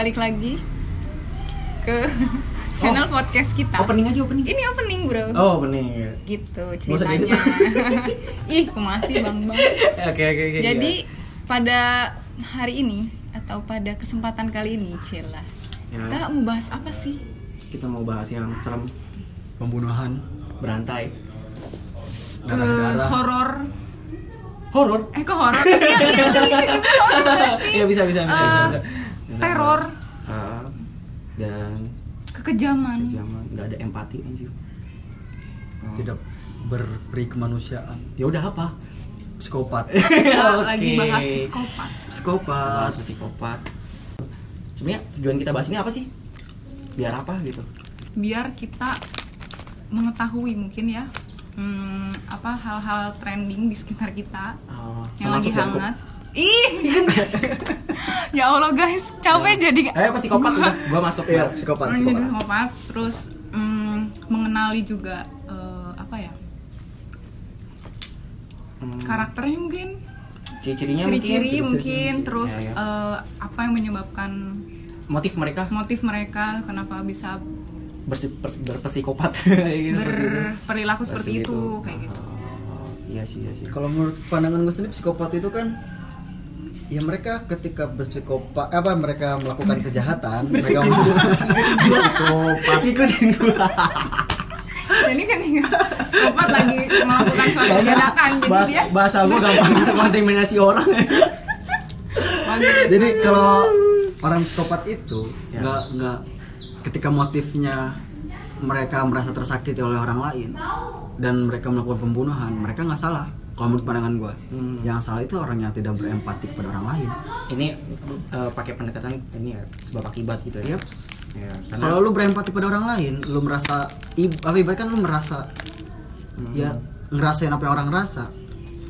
balik lagi ke channel podcast kita. Opening aja opening. Ini opening, Bro. Oh, bener. Gitu ceritanya. Ih, masih Bang Bang. Oke oke oke. Jadi iya. pada hari ini atau pada kesempatan kali ini, Cila. Ya. Kita mau bahas apa sih? kita mau bahas yang serem pembunuhan berantai. Eh, darah-darah horor. Horor. Eh, kok horor? Iya, iya, bisa? Iya bisa bisa bisa. Eh, bisa, bisa. Teror. Ah, dan Kekejaman. zaman nggak ada empati anjir. Oh. tidak berperi kemanusiaan Ya udah apa? psikopat Kita Oke. lagi bahas psikopat. psikopat Bahas psikopat. Sebenarnya tujuan kita bahas ini apa sih? Biar apa gitu? biar kita mengetahui mungkin ya hmm, apa hal-hal trending di sekitar kita Oh, yang lagi Jakob. Ih ya allah guys capek jadi Eh psikopat udah gua masuk bahas. psikopat jadi psikopat. terus hmm, mengenali juga eh, apa ya? Hmm, karakternya mungkin? Ciri-cirinya ciri-ciri mungkin. mungkin terus Ya, ya. eh, apa yang menyebabkan motif mereka? Motif mereka kenapa bisa bersi- pers- berpsikopat. Kayak gitu, seperti itu. berperilaku seperti itu kayak gitu. Oh, iya sih iya sih. Kalau menurut pandangan gue sendiri psikopat itu kan ya mereka ketika berpsikopat apa mereka melakukan kejahatan mereka psikopat ikutin gua Jadi kan psikopat lagi melakukan suatu tindakan jadi bahasa, dia bahasa gua gampang terkontaminasi orang. Jadi kalau orang psikopat itu Ya. nggak nggak ketika motifnya mereka merasa tersakiti oleh orang lain dan mereka melakukan pembunuhan mereka nggak salah kalau menurut pandangan gue Hmm. yang salah itu orang yang tidak berempati kepada orang lain ini eh, pakai pendekatan ini ya sebab akibat gitu ya Yaps. ya karena kalau lu berempati pada orang lain lu merasa apa ibarat kan lu merasa Hmm. ya ngerasain apa yang orang rasa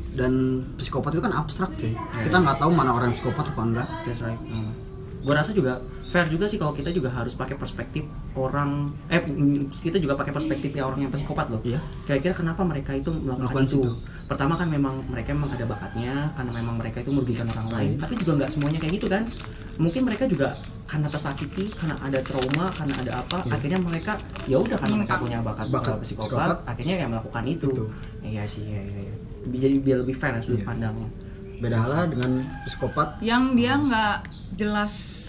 dan psikopat itu kan abstrak cuy Ya. kita nggak tahu mana orang psikopat apa enggak That's right. Hmm. Gue rasa juga fair juga sih kalau kita juga harus pakai perspektif orang eh kita juga pakai perspektif ya orang yang psikopat loh. Iya. Kira-kira kenapa mereka itu melakukan Melakukan itu? situ. Pertama kan memang mereka memang ada bakatnya karena memang mereka itu merugikan orang lain. Iya. Tapi juga nggak semuanya kayak gitu kan. Mungkin mereka juga karena tersakiti, karena ada trauma, karena ada apa, Iya. akhirnya mereka ya udah karena mereka punya bakat, Bakat uh, psikopat, psikopat. akhirnya ya melakukan itu. Itu. Iya sih, iya, iya. iya. Jadi biar lebih fair ya sudut Iya. pandangnya. beda halnya dengan psikopat yang dia nggak jelas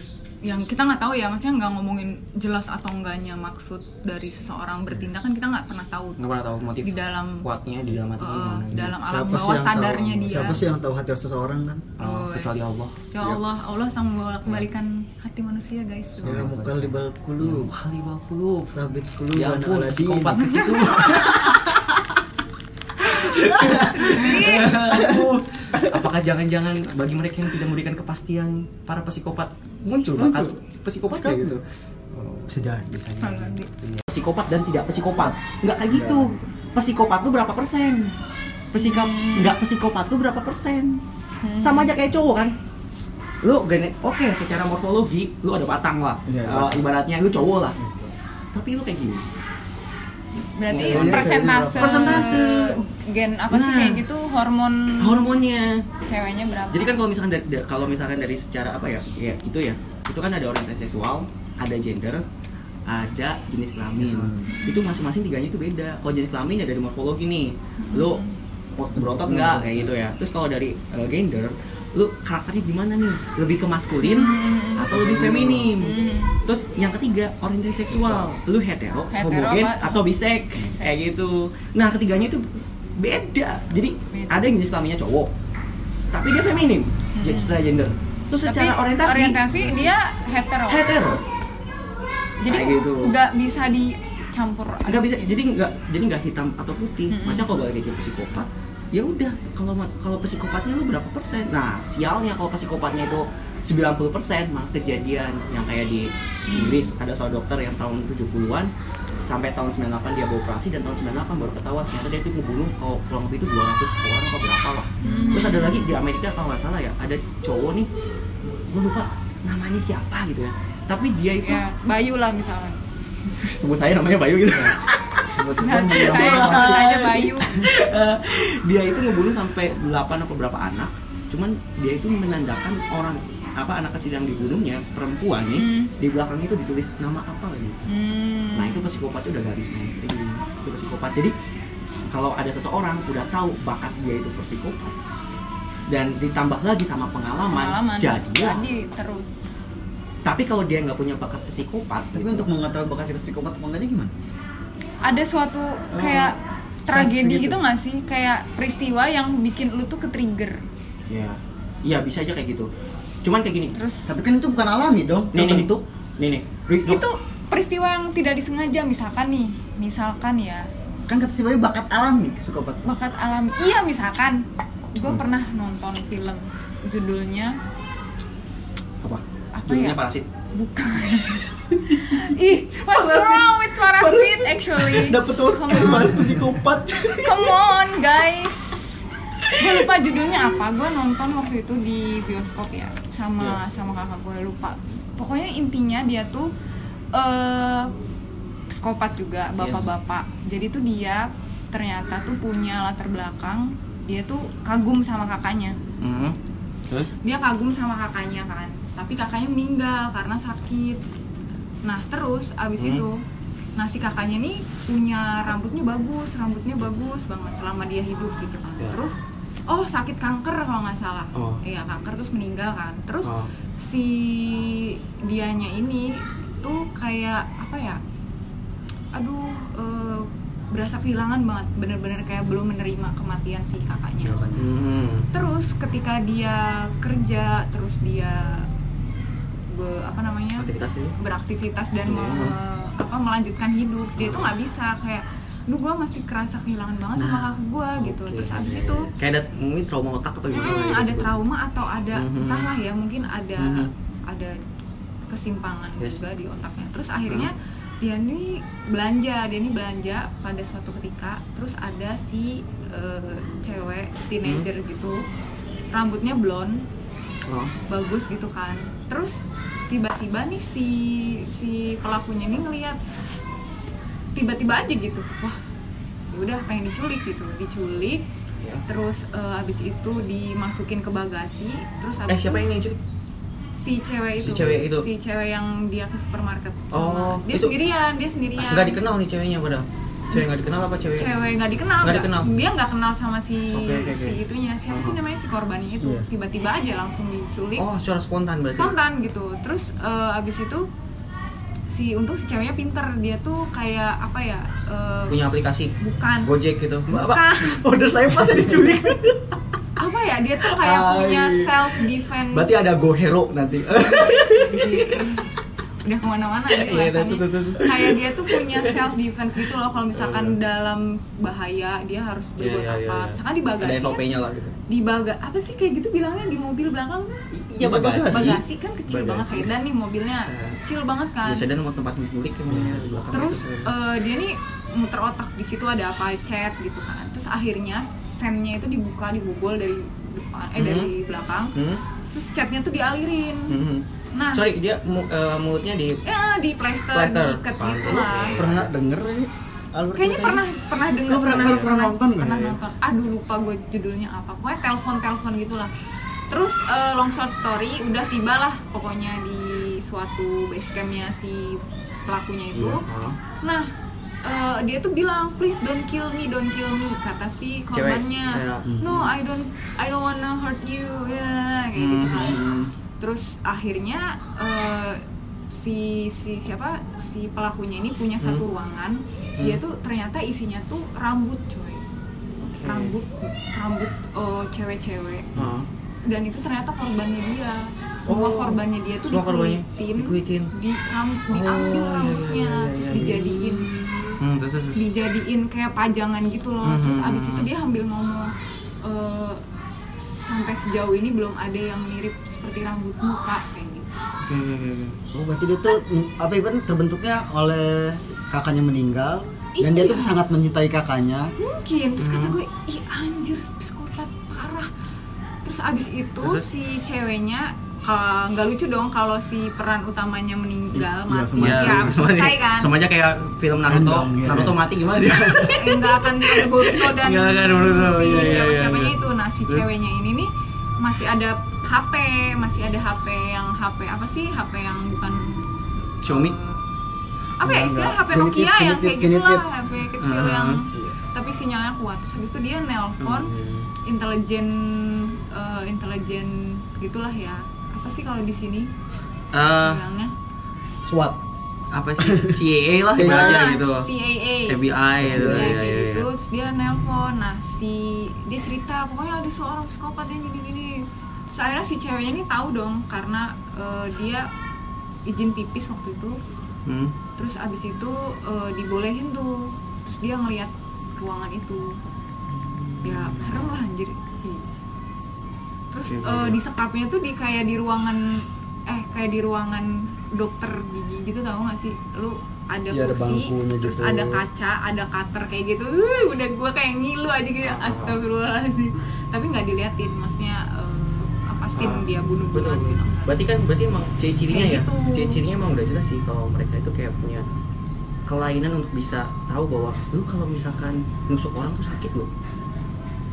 yang kita nggak tahu ya maksudnya nggak ngomongin jelas atau enggaknya maksud dari seseorang bertindak kan kita nggak pernah tahu Nggak pernah tahu motif di dalam kuatnya di dalam hati eh, gimana. gitu. dalam alam siapa bawah sih yang sadarnya tahu dia siapa sih yang tahu hati seseorang kan Oh, Oh, kecuali yes. Allah. Ya Allah Allah sang membawa kebalikan hati manusia guys ya mukallibal qulub Kali kulub. sabit qulub Ya ampun, psikopat ke situ. Aduh, Apakah jangan-jangan bagi mereka yang tidak memberikan kepastian para psikopat muncul bakat psikopat kayak gitu? Oh, bisa jadi bisa. Iya. Psikopat dan tidak psikopat. Nggak kayak gitu. Psikopat tuh berapa persen? Psikop nggak psikopat tuh berapa persen? Sama aja kayak cowok kan? Lu genet oke secara morfologi lu ada batang lah. Iya, Eh, batang. ibaratnya lu cowok lah. Tapi lu kayak gini. Berarti kayak persentase? Persentase. gen apa sih Nah. kayak gitu hormon Hormonnya. ceweknya berapa Jadi kan kalau misalkan dari, da- kalau misalkan dari secara apa ya? Ya gitu ya. Itu kan ada orientasi seksual, ada gender, ada jenis kelamin. Hmm. Itu masing-masing tiganya itu beda. Kalau jenis kelamin ya dari morfologi nih. Lu ot- berotot nggak kayak gitu ya. Terus kalau dari uh, gender, lu karakternya gimana nih? Lebih ke maskulin Hmm. atau lebih feminim? Hmm. Terus yang ketiga orientasi seksual, lu hetero, Hetero homogen apa- atau bisek, Bisek. kayak gitu. Nah ketiganya itu beda. Jadi Beda. ada yang jenis kelaminnya cowok, tapi dia feminim, Hmm. jadi secara gender. Terus tapi secara orientasi, orientasi dia hetero hetero. jadi gitu. nggak bisa dicampur Nggak bisa, jadi nggak jadi nggak hitam atau putih. Mm-mm. Masa kalau balik ke psikopat, ya udah kalau kalau psikopatnya lu berapa persen? Nah sialnya kalau psikopatnya itu 90 persen mah kejadian yang kayak di Inggris ada seorang dokter yang tahun 70-an sampai tahun 98 dia beroperasi dan tahun 98 baru ketahuan ternyata dia itu ngebunuh kalau kurang lebih itu 200 orang atau berapa lah Hmm. terus ada lagi di Amerika kalau nggak salah ya ada cowok nih gue lupa namanya siapa gitu ya tapi dia itu ya Bayu lah misalnya sebut saya namanya Bayu gitu Sebetulnya saya saja Bayu dia itu ngebunuh sampai 8 atau berapa anak cuman dia itu menandakan orang apa anak kecil yang dibunuhnya perempuan nih Hmm. di belakang itu ditulis nama apa gitu Hmm. nah itu psikopatnya udah garis mesri itu psikopat jadi kalau ada seseorang udah tahu bakat dia itu psikopat dan ditambah lagi sama pengalaman, pengalaman jadi ya. jadi terus tapi kalau dia nggak punya bakat psikopat Tapi untuk mengetahui bakat kita psikopat apa enggaknya gimana? Ada suatu kayak tes tragedi gitu. gitu nggak sih kayak peristiwa yang bikin lu tuh ke trigger ya iya bisa aja kayak gitu cuman kayak gini terus Tapi kan itu bukan alami dong. nih nih nih terbentuk. nih nih itu peristiwa yang tidak disengaja misalkan nih misalkan ya Kan kata si Bayu bakat alami psikopat. bakat alami iya misalkan gue Hmm. pernah nonton film judulnya apa Apa judulnya ya? parasit bukan. Ih what's wrong with parasit actually? Dapet Come on. psikopat. Come on guys. Gue lupa judulnya apa. Gue nonton waktu itu di bioskop ya sama Iya. sama kakak gue lupa. Pokoknya intinya dia tuh eh psikopat juga bapak-bapak. Jadi tuh dia ternyata tuh punya latar belakang dia tuh kagum sama kakaknya. Hmm. terus? Dia kagum sama kakaknya kan tapi kakaknya meninggal karena sakit nah terus abis Hmm. itu nah si kakaknya nih punya rambutnya bagus rambutnya bagus banget selama dia hidup gitu kan Ya. terus oh sakit kanker kalau nggak salah Oh. iya kanker terus meninggal kan terus Oh. si dianya ini tuh kayak apa ya aduh eh, berasa kehilangan banget bener-bener kayak belum menerima kematian si kakaknya Hmm. terus ketika dia kerja terus dia be- apa namanya aktivitas ini beraktivitas dan Iya. me- apa melanjutkan hidup dia tuh nggak bisa kayak lu gue masih kerasa kehilangan banget sama Nah, kakak gue gitu Oke, terus abis iya, itu iya. kayak ada mungkin trauma otak apa gimana hmm, gitu ada trauma atau ada Mhm. entahlah ya mungkin ada Mhm. ada kesimpangan Yes. juga di otaknya terus akhirnya dia nih belanja dia nih belanja pada suatu ketika terus ada si eh, cewek teenager Hmm. gitu rambutnya blonde oh. bagus gitu kan terus tiba-tiba nih si si pelakunya ini ngelihat tiba-tiba aja gitu wah ya udah pengen diculik gitu. Diculik Ya. terus eh, habis itu dimasukin ke bagasi terus eh habis siapa itu yang culik si cewek Si itu. cewek itu? si cewek yang dia ke supermarket Oh, dia itu- sendirian dia sendirian. nggak dikenal nih ceweknya padahal cewek nggak dikenal apa cewek? Cewek nggak dikenal Nggak dikenal? dia nggak kenal sama si Oke, oke, oke. si itunya. Siapa sih Uh-huh. namanya si korbannya itu? Iya. tiba-tiba aja langsung diculik. Oh secara spontan berarti? Spontan gitu. Terus eh, abis itu si untung si ceweknya pinter. Dia tuh kayak apa ya eh, punya aplikasi? Bukan. Gojek gitu? Bukan. Order saya pas diculik apa ya dia tuh kayak Ah, punya iya. self defense berarti ada Go Hero nanti udah ke mana-mana Iya, rasanya. tuh, tuh, tuh, tuh. kayak dia tuh punya self defense gitu loh kalau misalkan dalam bahaya dia harus Iya, berbuat iya, apa iya, iya. misalkan di bagasi ada kan lah gitu di baga apa sih kayak gitu bilangnya di mobil belakang tuh iya bagasi bagasi kan kecil Bagasi. banget sedan nih mobilnya kecil banget kan biasanya dan mau tempat di belakang terus itu. eh, dia nih muter otak di situ ada apa chat gitu kan terus akhirnya sennya itu dibuka dibobol dari depan eh Hmm. dari belakang Hmm? terus chatnya tuh dialirin Hmm. Nah sorry dia mu- eh, mulutnya di ya di plaster, Plaster. diikat gitu lah Pernah denger ini? Albert kayaknya ceritanya? pernah pernah dengar Oh, pernah- pernah nonton nggak? pernah Iya. nonton aduh lupa gue judulnya apa pokoknya telepon telepon gitulah terus eh, long short story udah tibalah pokoknya di suatu base campnya si pelakunya itu Iya. Oh. nah eh, dia tuh bilang please don't kill me don't kill me kata si korbannya ya. no I don't I don't wanna hurt you ya kayak gitu kan Hmm. Terus akhirnya eh, si si siapa si pelakunya ini punya satu Hmm. ruangan dia tuh ternyata isinya tuh rambut coy Oke. rambut rambut eh, cewek-cewek Oh. dan itu ternyata korbannya dia semua Oh, korbannya dia tuh semua korbannya dikulitin dikulitin. di ram- Oh, diambil iya, iya, rambutnya iya, iya, terus iya. dijadiin Hmm, terus, terus, dijadiin kayak pajangan gitu loh Hmm, terus hmm, abis hmm. itu dia ambil ngomong eh, sampai sejauh ini belum ada yang mirip seperti rambut muka kayak gitu Oke, oke. Oh berarti dia tuh apa ibaratnya terbentuknya oleh kakaknya meninggal dan dia tuh Iya. sangat mencintai kakaknya. mungkin terus kata Hmm. gue ih anjir psikopat parah terus abis itu Terus? si ceweknya ah, nggak lucu dong kalau si peran utamanya meninggal Iya, mati ya, aja. selesai kan Sama aja kayak film Naruto, Endang, iya. Naruto mati gimana dia? Eh, nggak akan ada Boruto dan Nggak akan ada Boruto, si iya, iya, siapa iya, siapanya iya. itu nah si ceweknya ini nih masih ada HP masih ada HP yang HP apa sih? HP yang bukan Xiaomi? eh, apa ya istilah. HP Nokia yang kayak gitulah. HP kecil Uh-huh. yang tapi sinyalnya kuat. Terus habis itu dia nelpon intelijen eh, intelijen gitulah ya. Apa sih kalau di sini? Eh, bilangnya? SWAT apa sih? CAA lah CAA. ibaratnya Ah, gitu. CAA FBI gitu ya, ya, ya, ya. gitu. Terus dia nelpon. Nah si dia cerita pokoknya ada seorang psikopat yang gini gini terus akhirnya si ceweknya ini tahu dong karena eh, dia izin pipis waktu itu Hmm. terus abis itu eh, dibolehin tuh terus dia ngeliat ruangan itu ya serem lah anjir Ih. terus Oke, eh, oke. di sekapnya tuh di kayak di ruangan eh kayak di ruangan dokter gigi gitu tau gak sih lu ada Iya, ada kursi bangkunya terus gitu. ada kaca ada cutter kayak gitu uh, udah gua kayak ngilu aja gitu ah. astagfirullahaladzim tapi nggak diliatin maksudnya Ah, dia bunuh betul, bunuhan betul. gitu Berarti kan berarti emang ciri-cirinya ya. gitu. Ciri-cirinya emang udah jelas sih kalau mereka itu kayak punya kelainan untuk bisa tahu bahwa lu kalau misalkan nusuk orang tuh sakit loh.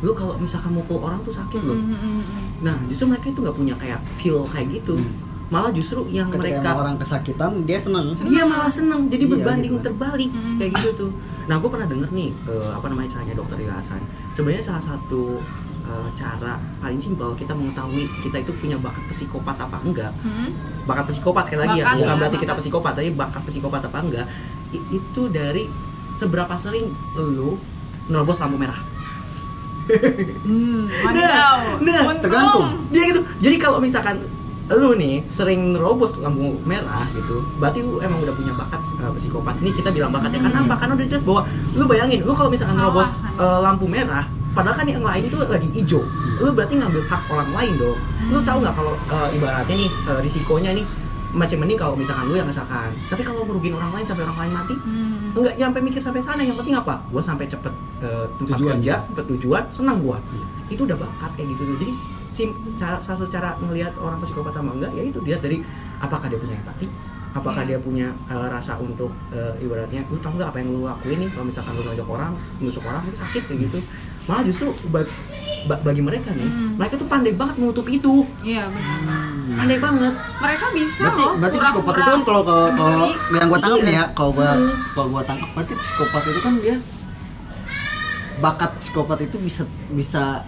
Lu kalau misalkan mukul orang tuh sakit loh. Mm, mm, mm, mm. Nah, justru mereka itu nggak punya kayak feel kayak gitu. Hmm. Malah justru yang ketika mereka orang kesakitan dia senang dia malah seneng jadi Iya, berbanding gitu. terbalik Mm. kayak gitu tuh nah gue pernah denger nih eh, apa namanya caranya dokter Hasan sebenarnya salah satu cara paling simpel kita mengetahui kita itu punya bakat psikopat apa enggak Mm. bakat psikopat sekali lagi Bakat ya bukan ya, berarti kita bakat. psikopat tapi bakat psikopat apa enggak i- itu dari seberapa sering lu nerobos lampu merah Hmm, Nah, nah, Untung. tergantung. dia gitu jadi kalau misalkan lu nih sering nerobos lampu merah gitu berarti lu emang udah punya bakat uh, psikopat ini kita bilang bakatnya Hmm. kenapa karena udah jelas bahwa lu bayangin lu kalau misalkan Salah, nerobos kan? uh, lampu merah padahal kan yang lain itu lagi hijau. Lu berarti ngambil hak orang lain dong. Lu Hmm. tahu nggak kalau uh, ibaratnya nih uh, risikonya nih masih mending kalau misalkan lu yang kesakan tapi kalau merugiin orang lain sampai orang lain mati Hmm. enggak nyampe mikir sampai sana. Yang penting apa? Gue sampai cepet eh, tempat Tujuan. kerja cepet tujuan senang gue Iya. itu udah bakat kayak gitu jadi sim cara salah satu cara ngelihat orang psikopat sama enggak ya itu. Dia dari apakah dia punya empati apakah Iya. dia punya eh, rasa untuk eh, ibaratnya lu tau nggak apa yang lu lakuin nih? Kalau misalkan lu nojok orang nusuk orang itu sakit kayak gitu malah justru ba- ba- bagi mereka nih Hmm. mereka tuh pandai banget menutup itu Iya benar. pandai banget Mereka bisa berarti loh. berarti psikopat itu kan kalau kalau kalau yang gua tangkap nih ya kalau gua Hmm. kalau gua tangkap berarti psikopat itu kan dia bakat psikopat itu bisa bisa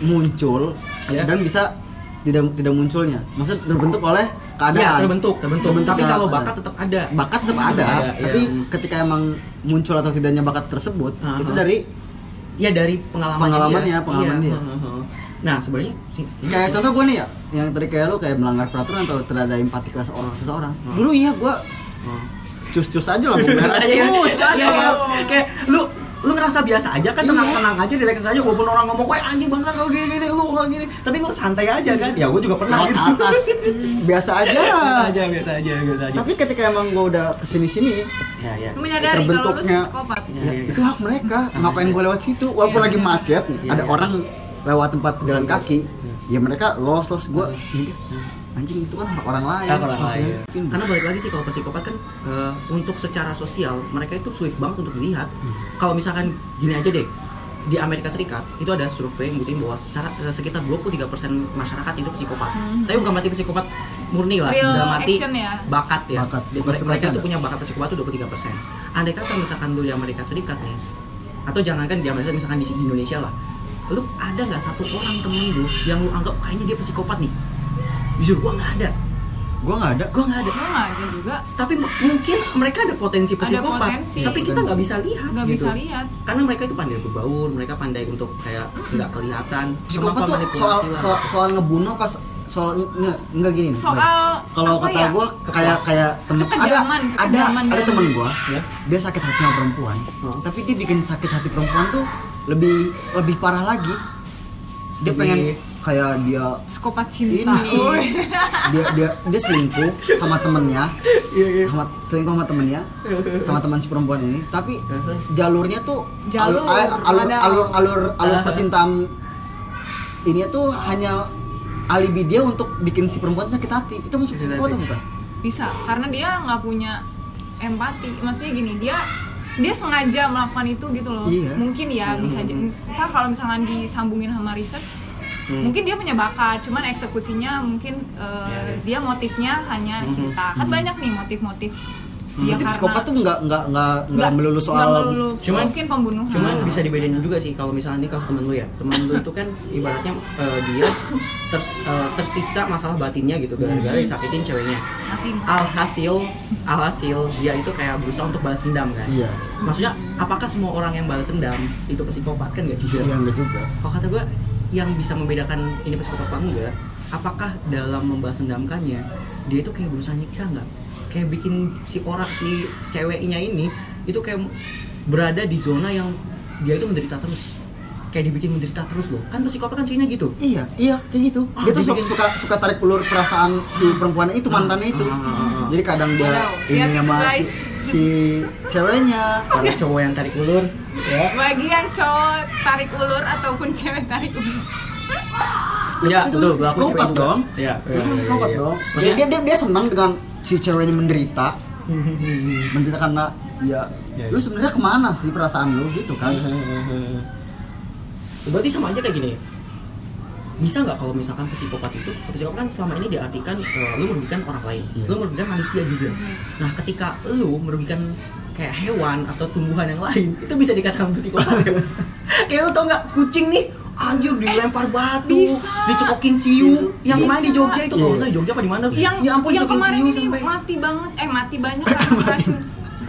muncul Ya. dan bisa tidak tidak munculnya maksud terbentuk oleh keadaan Iya terbentuk terbentuk, Terbentuk tapi ya, kalau bakat tetap ada bakat tetap ada, Ada, tapi iya. ketika emang muncul atau tidaknya bakat tersebut Ah, itu ah. dari ya dari pengalamannya Pengalamannya, dia. pengalaman Iya, dia. nah sebenarnya sih kayak contoh gue nih ya yang tadi kayak lu kayak melanggar peraturan atau ada empati ke seorang seseorang Hmm. dulu iya gue Oh. cus-cus aja lah merah Iya, cus iya, iya, iya. Aduh. kayak lu lu ngerasa biasa aja kan Iya. tenang-tenang aja relax aja walaupun orang ngomong wah anjing banget kau gini gini lu nggak gini tapi lu santai aja kan ya gue juga pernah gitu atas biasa aja biasa aja biasa aja biasa aja tapi ketika emang gue udah ke sini sini ya ya kalau lu terbentuknya. psikopat. Iya, ya, iya. itu hak mereka ngapain gue lewat situ walaupun Iya, lagi macet Iya, ada iya. orang lewat tempat jalan kaki Iya. ya mereka los los gue. Anjing itu kan hak orang lain Ya, orang lain. Vin. Karena balik lagi sih kalau psikopat kan eh, untuk secara sosial mereka itu sulit banget untuk dilihat. Kalau misalkan gini aja deh di Amerika Serikat itu ada survei yang buktiin bahwa secara, eh, sekitar 23% masyarakat itu psikopat. Hmm. Tapi bukan mati psikopat murni lah, Real udah mati action ya. bakat ya. Bakat. Mereka, mereka itu punya bakat psikopat itu 23%. Andai kata misalkan lu di Amerika Serikat nih atau jangankan di Amerika misalkan di Indonesia lah. Lu ada nggak satu orang temen lu yang lu anggap kayaknya dia psikopat nih? Jujur gua nggak ada. gue nggak ada Gua nggak ada Lu nggak ada juga. tapi mungkin mereka ada potensi Ada psikopat potensi. tapi kita nggak bisa lihat Nggak gitu bisa lihat. karena mereka itu pandai berbaur mereka pandai untuk kayak nggak kelihatan psikopat tuh soal, lah. soal soal ngebunuh pas soal nggak nggak gini. Soal kalau kata ya? gue kayak kayak temen ada ada ada temen gue ya dia sakit hati sama perempuan Hmm. tapi dia bikin sakit hati perempuan tuh lebih lebih parah lagi dia Lebih- pengen kayak dia Psikopat ini cinta. Uy. dia dia dia selingkuh sama temennya iya iya sama selingkuh sama temennya sama teman si perempuan ini tapi jalurnya tuh Jalur, alur alur alur alur, alur percintaan ini tuh hanya alibi dia untuk bikin si perempuan sakit hati itu masuk psikopat atau bukan Bisa, karena dia nggak punya empati. Maksudnya gini, dia dia sengaja melakukan itu gitu loh. Iya. Mungkin ya bisa. Entah kalau misalkan disambungin sama riset, Hmm. mungkin dia punya bakat cuman eksekusinya mungkin eh, Ya, ya. dia motifnya hanya Mhm. cinta kan banyak nih motif-motif dia Motif psikopat tuh nggak nggak nggak nggak nggak- melulu nggak soal melulu, Cuman- mungkin pembunuhan Cuman bisa dibedain juga sih kalau misalnya nih kasus temen lu ya. Temen lu itu kan ibaratnya eh, dia ters- eh, tersiksa masalah batinnya gitu gara-gara disakitin ceweknya. Alhasil alhasil dia itu kayak berusaha untuk balas dendam kan. Iya. Maksudnya apakah semua orang yang balas dendam itu psikopat kan nggak juga? Iya enggak juga. Kalau kata gue yang bisa membedakan ini psikopat apa enggak, apakah dalam membalas dendamkannya dia itu kayak berusaha nyiksa nggak? Kayak bikin si orang si ceweknya ini itu kayak berada di zona yang dia itu menderita terus. Kayak dibikin menderita terus loh. Kan psikopat kan cirinya gitu. Iya, iya kayak gitu. Ah, dia tuh dibikin- suka suka tarik ulur perasaan si perempuan itu mantannya itu. Ah, ah, ah, ah. Jadi kadang dia Wow, ini sama si, guys. Si ceweknya. Ada cowok yang tarik ulur, ya. bagi yang cowok tarik ulur ataupun cewek tarik ulur Iya, itu betul. berlaku psikopat cewek juga. dong. Itu psikopat iya. dong. Maksudnya- Dia, dia dia senang dengan si ceweknya menderita. menderita karena ya, Iya, lu iya. sebenarnya ke mana sih perasaan lu gitu kan? Berarti sama aja kayak gini. Bisa nggak kalau misalkan psikopat itu, psikopat kan selama ini diartikan eh, lu merugikan orang lain, Iya. lu merugikan manusia juga. Nah, ketika lu merugikan kayak hewan atau tumbuhan yang lain, itu bisa dikatakan psikopat. kayak lu tau nggak kucing nih, anjir dilempar batu, Bisa. dicekokin ciu. Yang kemarin di. Jogja itu kalau Iya. di Jogja apa di mana? yang ya ampun yang dicekokin kemarin ciu ini sampai. mati banget eh mati banyak karena keracun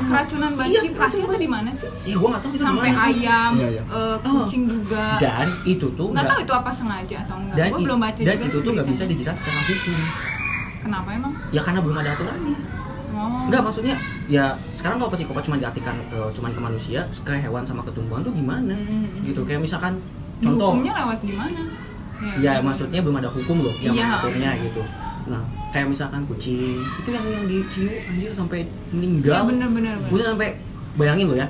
keracunan banget Iya, di Bekasi atau di mana sih Iya, gua nggak tahu itu sampai mana. ayam Iya, iya. Oh. kucing juga Dan itu tuh nggak tahu itu apa sengaja atau enggak dan, gue i- belum baca dan juga itu tuh nggak bisa dijerat secara hukum. kenapa emang Ya karena belum ada aturannya. oh Enggak maksudnya ya sekarang kalau psikopat cuma diartikan eh, cuman ke manusia, ke hewan sama ke tumbuhan tuh gimana? Mm, mm, Gitu kayak misalkan contoh hukumnya lewat gimana ya maksudnya belum ada hukum loh yang Iya. mengaturnya gitu. Nah, kayak misalkan kucing itu yang yang dicium anjir sampai meninggal. bener-bener Bukan sampai bayangin lo ya.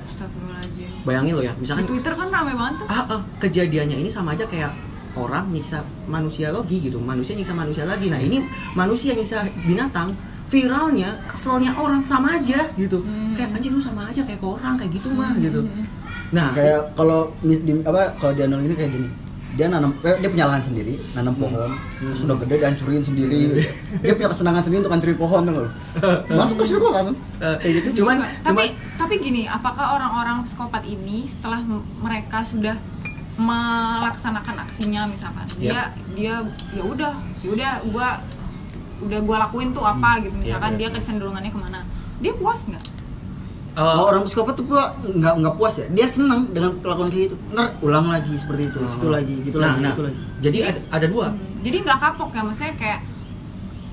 Bayangin lo ya, di misalkan Twitter kan rame banget tuh ah, ah, kejadiannya ini sama aja kayak orang nyiksa manusia lagi gitu manusia nyiksa manusia lagi nah ini manusia nyiksa binatang viralnya keselnya orang sama aja gitu Hmm. kayak anjing lu sama aja kayak ke orang kayak gitu mah gitu Hmm. nah kayak kalau di, apa kalau nol ini kayak gini dia nanam eh, dia punya lahan sendiri nanam pohon. Terus udah gede dihancurin sendiri. Dia punya kesenangan sendiri untuk hancurin pohon tuh loh masuk ke situ kan? Eh, kayak gitu. Cuman Juga. cuman tapi tapi gini apakah orang-orang psikopat ini setelah mereka sudah melaksanakan aksinya misalkan? Dia Yap. dia ya udah ya udah gua udah gua lakuin tuh apa gitu. Misalkan Iya, dia iya. kecenderungannya ke mana? Dia puas nggak eh, Kalau orang psikopat tuh gua nggak nggak puas ya? Dia senang dengan kelakuan kayak gitu. Ntar ulang lagi seperti itu situ lagi gitu nah, lagi nah, gitu lagi. Jadi ada, ada dua? Hmm, jadi nggak kapok ya? Maksudnya kayak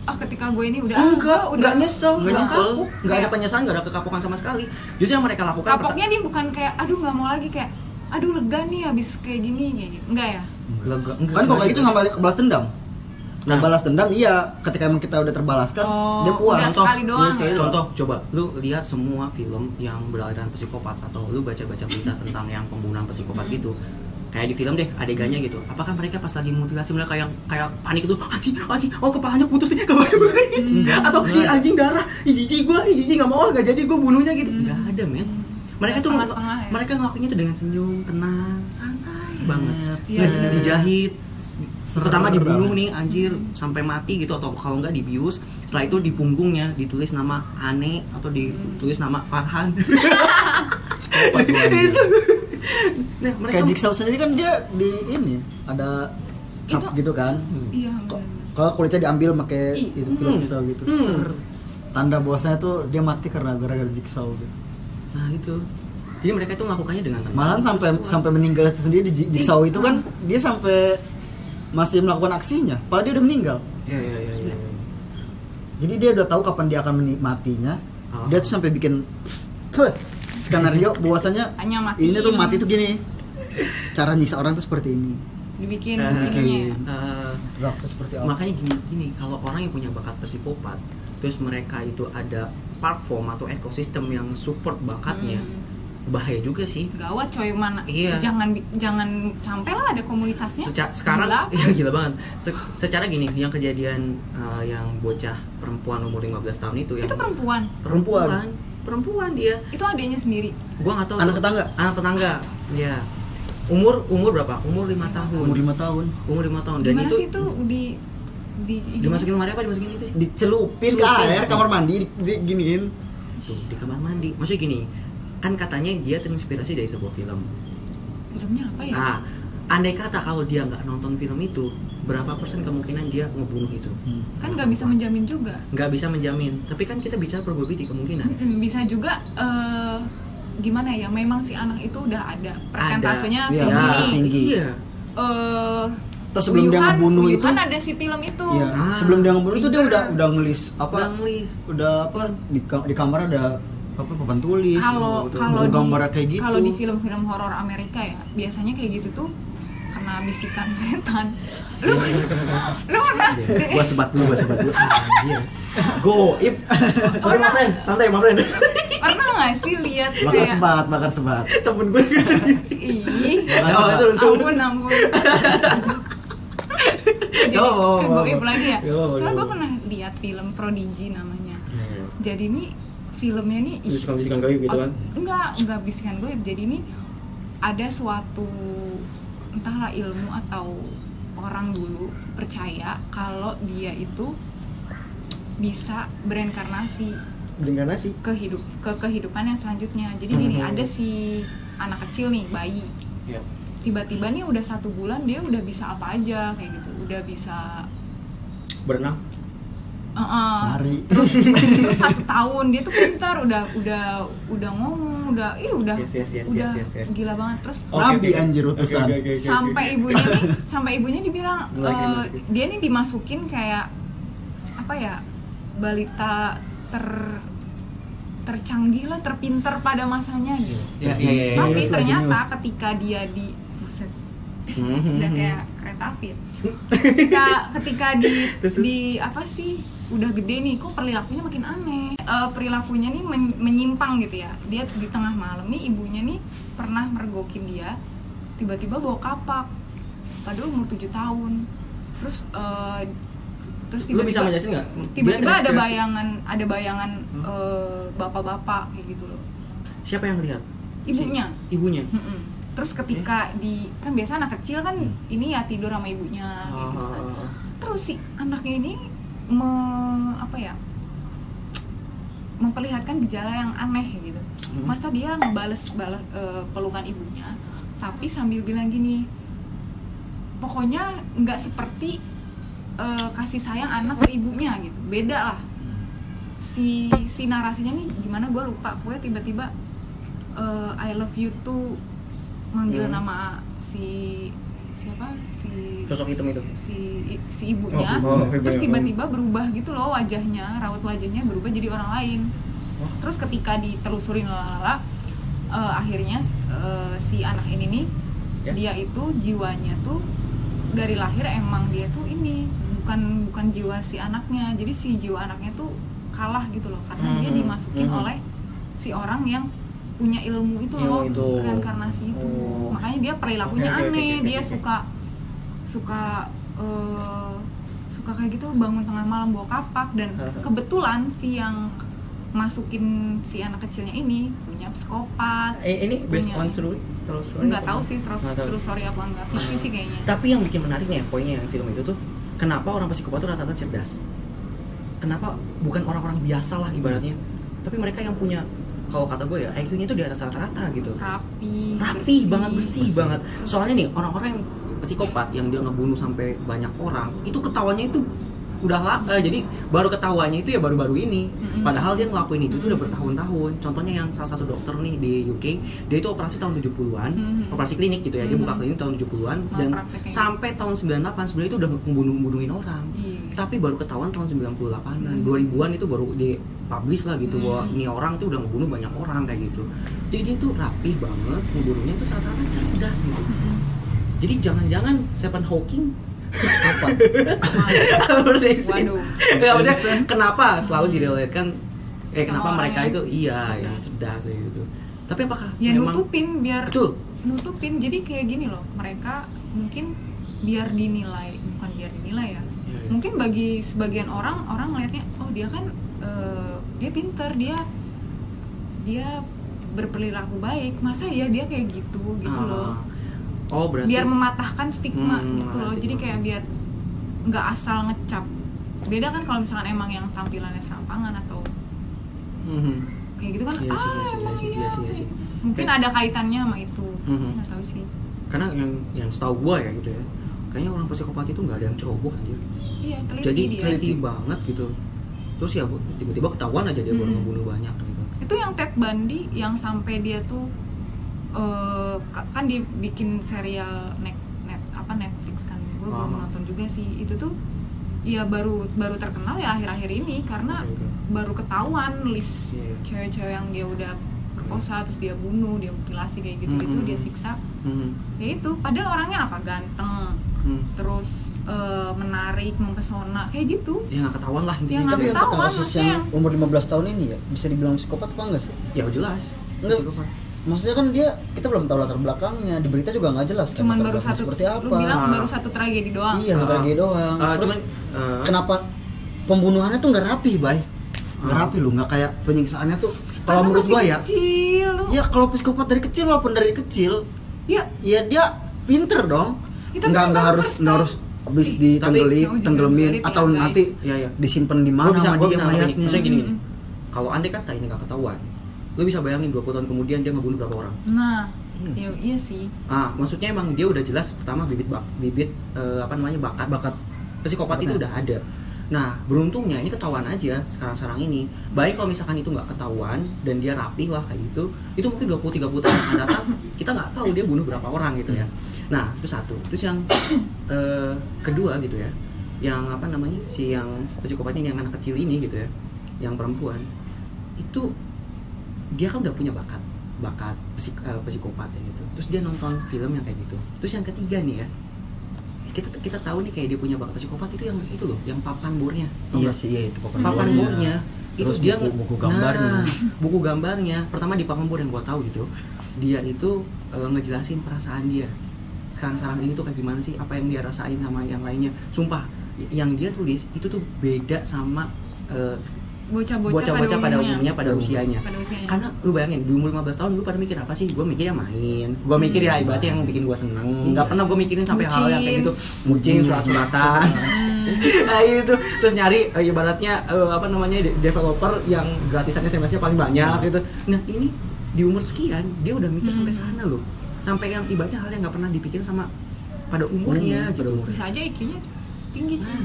ah ketika gue ini udah ah, enggak gua enggak nyesel Nggak enggak nyesel. kapok. Enggak ada penyesalan enggak ada kekapokan sama sekali. Justru yang mereka lakukan kapoknya dia bukan kayak aduh nggak mau lagi kayak aduh lega nih habis kayak gini kayak gitu. Enggak ya? Lega enggak kan kalau kayak gitu nggak balik balas dendam Nah. balas dendam iya ketika emang kita udah terbalaskan Oh, dia puas udah sekali doang Iya, sekali ya? doang. Contoh, coba lu lihat semua film yang beraliran psikopat atau lu baca-baca berita tentang yang pembunuhan psikopat Hmm. gitu. Kayak di film deh, adegannya gitu. Apakah mereka pas lagi mutilasi mereka kayak kayak panik itu, anjing, anjing, oh kepalanya putus nih, kepalanya putus nih. Atau ih anjing darah, ih jijik gua, ih jijik nggak mau, nggak jadi gua bunuhnya gitu. Hmm. Nggak ada men. Mereka tuh ya? mereka ngelakuinnya tuh dengan senyum, tenang, santai banget. Iya, Di- bener. dijahit, pertama dibunuh nih anjir sampai mati gitu atau kalau nggak dibius setelah itu di punggungnya ditulis nama Ane atau ditulis nama Farhan. Itu. Nah mereka kayak Jigsaw sendiri kan dia di ini ada cap Itu- gitu kan? Iya Kok- bener. kalau kulitnya diambil pakai itu hmm, jigsaw gitu. Hmm. Tanda bahwasanya tuh dia mati karena gara-gara jigsaw gitu. Nah itu. Jadi mereka itu melakukannya dengan tenang. malahan sampai sampai meninggal sendiri di jigsaw itu kan dia sampai masih melakukan aksinya padahal dia udah meninggal. Ya ya ya, ya, ya. jadi dia udah tahu kapan dia akan menikmatinya. Oh. dia tuh sampai bikin skenario bahwasanya ini tuh mati tuh gini. Cara nyiksa orang tuh seperti ini. Dibikin eh, Draftnya seperti apa? Makanya gini gini kalau orang yang punya bakat psikopat terus mereka itu ada platform atau ekosistem yang support bakatnya Hmm. Bahaya juga sih. Gawat coy mana? Iya. jangan jangan sampai lah ada komunitasnya. Seca- sekarang Gila. ya gila banget. Se- secara gini yang kejadian uh, yang bocah perempuan umur 15 tahun itu yang itu perempuan? Perempuan. Perempuan. perempuan dia. Itu adanya sendiri? Gua nggak tahu. Anak tetangga? anak tetangga. Ya umur umur berapa? Umur lima tahun. Umur lima tahun. Umur lima tahun. Dan itu sih itu di di dimasukin lemari apa? Dimasukin itu sih? Dicelupin ke air kamar mandi di, di giniin. Tuh, di kamar mandi. Maksudnya gini kan katanya dia terinspirasi dari sebuah film filmnya apa ya? nah andai kata kalau dia nggak nonton film itu berapa persen kemungkinan dia ngebunuh itu Kan nggak bisa menjamin juga. nggak bisa menjamin tapi kan kita bicara probability kemungkinan Bisa juga eh, gimana ya? Memang si anak itu udah ada persentasenya Iya, tinggi nih. tinggi. iya Eh, Terus sebelum dia Wuhan- ngebunuh itu Wuhan ada si film itu. Iya, Ah. sebelum dia ngebunuh itu dia udah udah ngelis apa Udah ngelis. udah apa di, di kamar ada apa papan tulis Kalau kalau gambarnya kayak gitu kalau di film-film horor Amerika ya biasanya kayak gitu tuh kena bisikan setan. Lu lu pernah gua sebat dulu gua sebat dulu Iya. Go, ip. Sorry, my friend. Santai, my friend. pernah nggak sih lihat bakar kayak sebat bakar sebat Temen gue gitu. ih Oh, terus. ampun ampun jadi ke gak goib apa-apa. lagi ya soalnya gue pernah lihat film Prodigy namanya jadi ini filmnya nih ih, Bisikan-bisikan gaib gitu kan. enggak enggak bisikan goib jadi ini ada suatu entahlah ilmu atau orang dulu percaya kalau dia itu bisa bereinkarnasi Berinkarnasi. ke hidup ke kehidupan yang selanjutnya jadi gini Mhm. ada si anak kecil nih bayi Iya. tiba-tiba nih udah satu bulan dia udah bisa apa aja kayak gitu udah bisa Berenang. Uh-uh. lari terus, terus satu tahun dia tuh pintar udah udah udah ngomong udah ih udah Yes, yes, yes, udah yes, yes, yes. gila banget terus Nabi anjir utusan. Oke, oke, oke, oke, sampai ibunya nih sampai ibunya dibilang Lagi, lagi. dia nih dimasukin kayak apa ya balita ter tercanggih lah terpinter pada masanya gitu Ya, iya, iya, iya. tapi Genius lah, ternyata ketika dia di buset Mhm. udah kayak kereta api ya. ketika ketika di di apa sih udah gede nih kok perilakunya makin aneh Eh, perilakunya nih men- menyimpang gitu ya dia di tengah malam nih ibunya nih pernah mergokin dia tiba-tiba bawa kapak padahal umur 7 tahun terus eh, terus Lu bisa tiba-tiba menjelasin nggak? tiba-tiba ada bayangan ada bayangan Hmm. eh, bapak-bapak kayak gitu loh Siapa yang lihat? Ibunya. Si- ibunya. Mm-mm. Terus ketika di kan biasa anak kecil kan Hmm. ini ya tidur sama ibunya kayak gitu kan. Ah, Terus si anaknya ini me, apa ya? memperlihatkan gejala yang aneh gitu. Hmm. Masa dia ngebales balas eh, pelukan ibunya tapi sambil bilang gini. Pokoknya nggak seperti eh, kasih sayang anak ke ibunya gitu. Beda lah. Si si narasinya nih gimana gue lupa. Pokoknya tiba-tiba eh, I love you tuh manggil Hmm. nama si siapa si Sosok hitam itu. si si ibunya Oh, oh, terus tiba-tiba berubah gitu loh wajahnya raut wajahnya berubah jadi orang lain Oh. terus ketika ditelusurin lalala eh, akhirnya eh, si anak ini nih Yes. dia itu jiwanya tuh dari lahir emang dia tuh ini bukan bukan jiwa si anaknya jadi si jiwa anaknya tuh kalah gitu loh karena dia Mhm. dimasukin Mhm. oleh si orang yang punya ilmu itu Ilmu loh itu. reinkarnasi itu Oh. makanya dia perilakunya oke, aneh oke, dia oke. suka suka eh, suka kayak gitu bangun tengah malam bawa kapak dan kebetulan si yang masukin si anak kecilnya ini punya psikopat Eh, ini based Punya. on true, true story tahu sih terus terus story apa enggak fiksi sih kayaknya Tapi yang bikin menarik nih ya, poinnya yang film itu tuh kenapa orang psikopat tuh rata-rata cerdas? Kenapa bukan orang-orang biasa lah ibaratnya, tapi mereka yang punya kalau kata gue ya IQ-nya tuh di atas rata-rata gitu. rapi Rapi bersih. banget bersih, banget. Soalnya nih orang-orang yang psikopat yang dia ngebunuh sampai banyak orang itu ketawanya itu udah lah jadi baru ketawanya itu ya baru-baru ini padahal dia ngelakuin itu tuh udah bertahun-tahun contohnya yang salah satu dokter nih di UK dia itu operasi tahun 70-an Mm-mm. operasi klinik gitu ya dia buka Mm-mm. klinik tahun 70-an dan sampai tahun 98 sebenarnya itu udah ngebunuh-bunuhin orang Iya. Tapi baru ketahuan tahun 98-an Hmm. 2000-an itu baru di publish lah gitu Hmm. bahwa ini orang tuh udah ngebunuh banyak orang kayak gitu jadi dia tuh rapi banget ngebunuhnya tuh rata-rata cerdas gitu Mm-mm. jadi jangan-jangan Stephen Hawking apa? Waduh. Nggak, maksudnya kenapa selalu direlatekan eh Sama kenapa mereka yang itu iya cerdas. yang cerdas kayak gitu tapi apakah ya memang nutupin biar betul nutupin jadi kayak gini loh mereka mungkin biar dinilai bukan biar dinilai ya. Mungkin bagi sebagian orang orang ngelihatnya oh dia kan eh, dia pinter dia dia berperilaku baik masa ya dia kayak gitu gitu Ah. loh oh berarti biar mematahkan stigma Hmm, gitu loh stigma. jadi kayak biar nggak asal ngecap beda kan kalau misalkan emang yang tampilannya serampangan atau Mhm. kayak gitu kan Iya sih, ah iya sih, iya emang sih, iya, iya sih, iya sih. mungkin Kayak- ada kaitannya sama itu Mhm. nggak tahu sih karena yang yang setahu gua ya gitu ya kayaknya orang psikopat itu nggak ada yang ceroboh anjir iya teliti jadi dia teliti banget gitu terus ya tiba-tiba ketahuan aja dia baru Mhm. ngebunuh banyak gitu itu yang Ted Bundy yang sampai dia tuh ka- kan dia bikin serial net, net apa Netflix kan gue belum Ah. nonton juga sih itu tuh ya baru baru terkenal ya akhir-akhir ini karena Oke, oke. baru ketahuan list Iya, iya. cewek-cewek yang dia udah perkosa terus dia bunuh dia mutilasi kayak gitu gitu Mhm. dia siksa Mhm. ya itu padahal orangnya apa ganteng Hmm. terus eh, menarik mempesona kayak gitu ya nggak ketahuan lah Ya, intinya nggak Tapi gitu. untuk ketahuan, kasus maksudnya yang umur 15 tahun ini ya bisa dibilang psikopat apa enggak sih? ya jelas Enggak. Psikopat. Maksudnya kan dia kita belum tahu latar belakangnya, di berita juga nggak jelas. kan cuman latar baru satu seperti apa. lu bilang Ah. baru satu tragedi doang Iya, Ah. lagi doang. Ah, Terus cuman ah, kenapa pembunuhannya tuh nggak rapi, Bay? Nggak Ah. rapi lu, nggak kayak penyiksaannya tuh. Kalau menurut gua ya, kecil lu. ya kalau psikopat dari kecil walaupun dari kecil, ya ya dia pinter dong. Ya, nggak kan nggak harus nggak harus habis ditenggelim, juga atau guys. nanti Iya, iya. disimpan di mana bisa, sama dia mayatnya. Maksudnya gini, Mm-mm. kalau andai kata ini nggak ketahuan, lu bisa bayangin 20 tahun kemudian dia ngebunuh berapa orang? nah Iya ya, iya sih Ah, maksudnya emang dia udah jelas pertama bibit bak, bibit eh, apa namanya bakat Bakat psikopat itu Bakatnya. udah ada. Nah, beruntungnya ini ketahuan aja sekarang-sekarang ini. Baik kalau misalkan itu nggak ketahuan dan dia rapih lah kayak gitu, itu mungkin 20 30 tahun akan datang kita nggak tahu dia bunuh berapa orang gitu ya. Nah, itu satu. Terus yang eh, kedua gitu ya. Yang apa namanya? Si yang psikopatnya yang anak kecil ini gitu ya. Yang perempuan itu dia kan udah punya bakat bakat psik, eh, psikopat ya gitu terus dia nonton film yang kayak gitu terus yang ketiga nih ya kita kita tahu nih kayak dia punya bakat psikopat itu yang itu loh yang papan bornya. Tau Iya sih, iya itu papan papan bornya. bornya. Itu Terus dia buku- buku gambarnya. Nah, buku gambarnya. Pertama di papan bor yang gua tahu gitu dia itu eh, ngejelasin perasaan dia. Sekarang sekarang ini tuh kayak gimana sih? Apa yang dia rasain sama yang lainnya? Sumpah yang dia tulis itu tuh beda sama eh, bocah-bocah bocah-bocah pada umumnya. pada Pada usianya. pada usianya. Karena lu bayangin di umur 15 tahun lu pada mikir apa sih? Gue mikirnya main. Gue mikir ya ibaratnya yang bikin gue seneng. Nggak Iya. pernah gue mikirin sampai hal yang kayak gitu. Mucin surat-suratan. Hmm. nah itu terus nyari eh, ibaratnya eh, apa namanya de- developer yang gratisan SMS-nya paling banyak gitu. Nah ini di umur sekian dia udah mikir sampai Hmm. sana loh. Sampai yang ibaratnya hal yang nggak pernah dipikirin sama pada umurnya Hmm, pada gitu. Umur. bisa aja IQ-nya tinggi. Nah,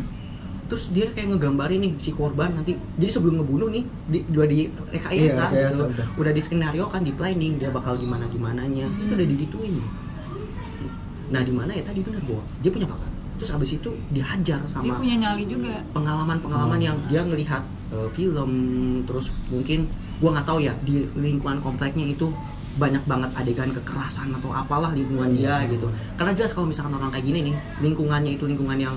terus dia kayak ngegambarin nih si korban nanti jadi sebelum ngebunuh nih di, udah di rekayasa Iya, rekayasa gitu. udah. udah di skenario kan di planning dia bakal gimana gimananya itu udah digituin. Nah di mana ya tadi benar bahwa dia punya bakat terus abis itu dihajar dia sama punya nyali juga. pengalaman-pengalaman Hmm. yang dia ngelihat uh, film terus mungkin gua nggak tahu ya di lingkungan kompleknya itu banyak banget adegan kekerasan atau apalah lingkungan dia Iya. gitu. Karena jelas kalau misalkan orang kayak gini nih lingkungannya itu lingkungan yang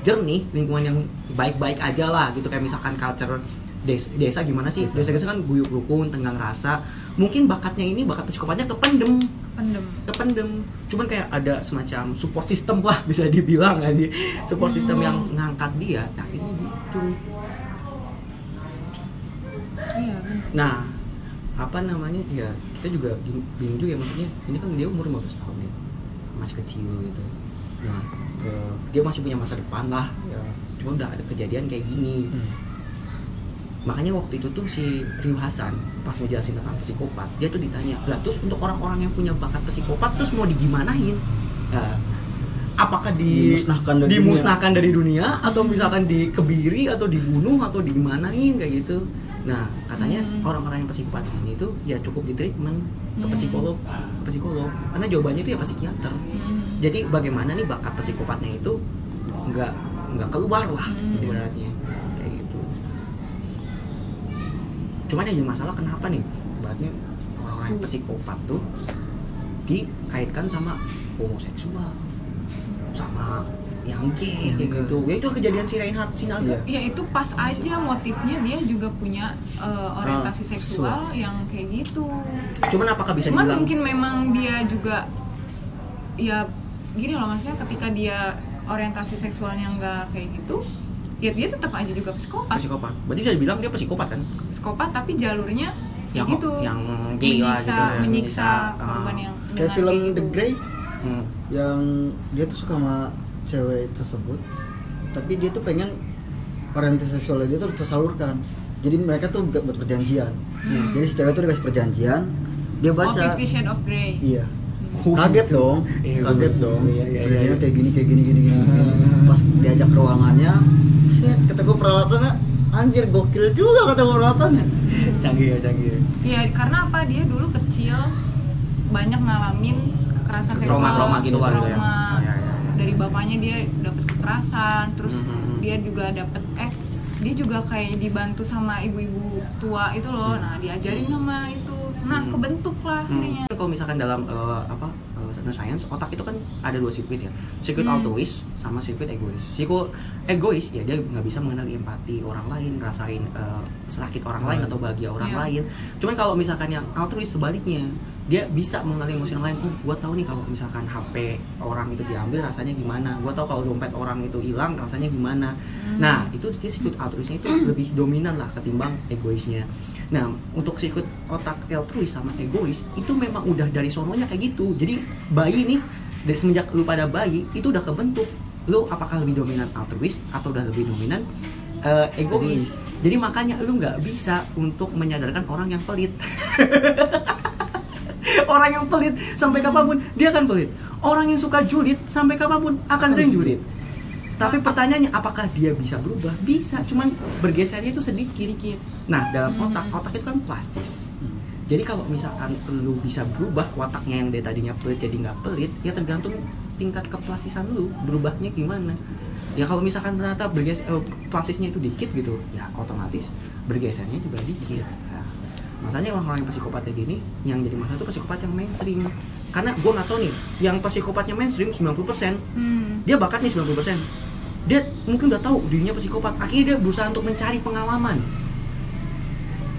jernih lingkungan yang baik-baik aja lah gitu. Kayak misalkan culture desa, desa gimana sih? Desa desa kan guyup rukun tenggang rasa. Mungkin bakatnya ini bakat psikopatnya kependem. Pendem kependem. Cuman kayak ada semacam support system lah bisa dibilang nggak sih? Support system Hmm. yang ngangkat dia nah ini gitu. Iya nah apa namanya? Ya kita juga bing- bingung juga ya maksudnya. Ini kan dia umur 15 tahun ya masih kecil gitu. Nah eh, dia masih punya masa depan lah ya cuma udah ada kejadian kayak gini Hmm. makanya waktu itu tuh si Rio Hasan pas ngejelasin tentang psikopat dia tuh ditanya lah terus untuk orang-orang yang punya bakat psikopat terus mau digimanain Nah, apakah di Dimusnahkan dari dimusnahkan dari dunia atau misalkan dikebiri atau dibunuh atau digimanain kayak gitu nah katanya Hmm. orang-orang yang psikopat ini tuh ya cukup di treatment ke Hmm. psikolog ke psikolog karena jawabannya itu ya psikiater Hmm. Jadi bagaimana nih bakat psikopatnya itu nggak nggak keluar lah Hmm. ibaratnya. Kayak gitu. Cuman yang masalah kenapa nih? Ibaratnya orang-orang yang psikopat tuh dikaitkan sama homoseksual sama yang gay kayak gitu. Ya itu kejadian si Reinhard Sinaga. Iya. Ya itu pas aja motifnya dia juga punya eh, orientasi Ah, seksual. yang kayak gitu. cuman apakah bisa Cuman dibilang mungkin memang dia juga ya gini loh maksudnya ketika dia orientasi seksualnya nggak kayak gitu, ya dia tetap aja juga psikopat. psikopat berarti bisa dibilang dia psikopat kan Psikopat tapi jalurnya Yang- kayak gitu. yang gay lah menyiksa, gitu, yang menyiksa menyiksa, korban ah. yang Kayak film kayak The gitu. Grey Hmm. yang dia tuh suka sama cewek tersebut tapi dia tuh pengen orientasi seksualnya dia tuh tersalurkan jadi mereka tuh buat buat perjanjian Hmm. jadi si cewek tuh dikasih perjanjian dia Oh, baca Fifty Shades of Grey. iya Oh, kaget dong Iya, kaget iya, dong iya, iya, iya. Perjanjiannya kayak gini kayak gini gini gini, gini. Pas diajak ke ruangannya set kata gue peralatannya anjir gokil juga kata gue peralatannya canggih ya canggih ya. Iya, karena apa? Dia dulu kecil banyak ngalamin kekerasan seksual, Trauma-trauma gitu kan, gitu ya? trauma. Oh, iya, iya, iya. Dari bapaknya dia dapat kekerasan, terus Mhm. dia juga dapat eh dia juga kayak dibantu sama ibu-ibu tua itu loh. Nah, diajarin sama itu. Nah, Hmm. kebentuk lah akhirnya. Hmm. Kalau misalkan dalam eh, apa eh, science otak itu kan ada dua sirkuit ya, sirkuit Hmm. altruis sama sirkuit egois. Sirkuit egois ya dia nggak bisa mengenali empati orang lain, rasain eh, sakit orang lain atau bahagia orang Iya. lain. Cuman kalau misalkan yang altruis sebaliknya dia bisa mengenali emosi orang lain. Oh, gua tahu nih kalau misalkan HP orang itu diambil rasanya gimana. Gua tahu kalau dompet orang itu hilang rasanya gimana. Hmm. Nah, itu dia sirkuit altruisnya itu lebih dominan lah ketimbang egoisnya. Nah, untuk sirkuit otak altruis sama egois itu memang udah dari sononya kayak gitu. Jadi bayi nih dari semenjak lu pada bayi itu udah kebentuk. Lu apakah lebih dominan altruis atau udah lebih dominan eh, egois. Jadi makanya lu nggak bisa untuk menyadarkan orang yang pelit. orang yang pelit sampai kapan pun dia akan pelit. Orang yang suka julid sampai kapan pun akan sering julid. Tapi pertanyaannya apakah dia bisa berubah? Bisa, cuman bergesernya itu sedikit. Sedikit. Nah, dalam Hmm. otak, otak itu kan plastis. Jadi kalau misalkan lu bisa berubah wataknya yang dari tadinya pelit jadi nggak pelit, ya tergantung tingkat keplastisan lu berubahnya gimana. Ya kalau misalkan ternyata bergeser eh, plastisnya itu dikit gitu, ya otomatis bergesernya juga dikit. Nah, masanya orang-orang yang psikopat kayak gini, yang jadi masalah itu psikopat yang mainstream. Karena gue nggak tahu nih, yang psikopatnya mainstream 90% Hmm. dia bakatnya 90% dia mungkin udah tahu dirinya psikopat. Akhirnya dia berusaha untuk mencari pengalaman.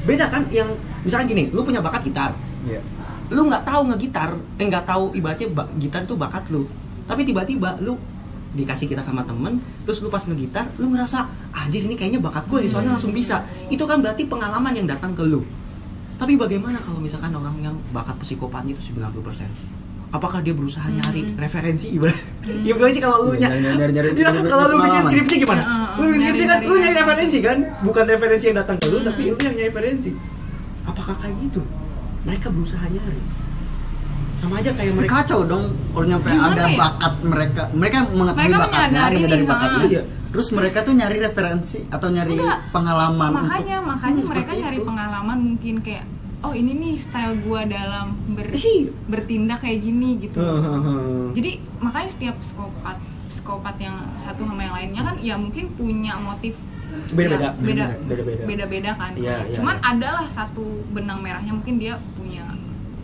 Beda kan yang misalkan gini lu punya bakat gitar. Iya. lu nggak tahu ngegitar eh nggak tahu ibaratnya ba- gitar itu bakat lu. Tapi tiba-tiba lu dikasih kita sama temen terus lu pas ngegitar lu ngerasa anjir ini kayaknya bakat gue soalnya langsung bisa. Itu kan berarti pengalaman yang datang ke lu. Tapi bagaimana kalau misalkan orang yang bakat psikopatnya itu 90% apakah dia berusaha nyari Hmm. referensi ibarat Hmm. ya gimana sih kalau lu Iya, ny- nyari- nyari- nyari- Iya, nyari- kalau lu bikin skripsi gimana? Lu bikin skripsi kan nyari- lu nyari nyari referensi kan, bukan referensi yang datang ke lu, Hmm. tapi lu yang nyari referensi. Apakah kayak gitu? Mereka berusaha nyari. Sama aja kayak mereka kacau dong kalau nyampe Gimana ada ya? bakat mereka mereka mengetahui Mereka bakatnya menyadari nih, bakatnya Iya. terus mereka tuh nyari referensi atau nyari Enggak. pengalaman makanya untuk makanya Hmm, mereka nyari itu. pengalaman mungkin kayak oh ini nih style gua dalam ber- bertindak kayak gini gitu jadi makanya setiap psikopat psikopat yang satu sama yang lainnya kan ya mungkin punya motif Beda-beda, ya, beda beda-beda. beda beda kan Iya, iya, cuman iya. adalah satu benang merahnya mungkin dia punya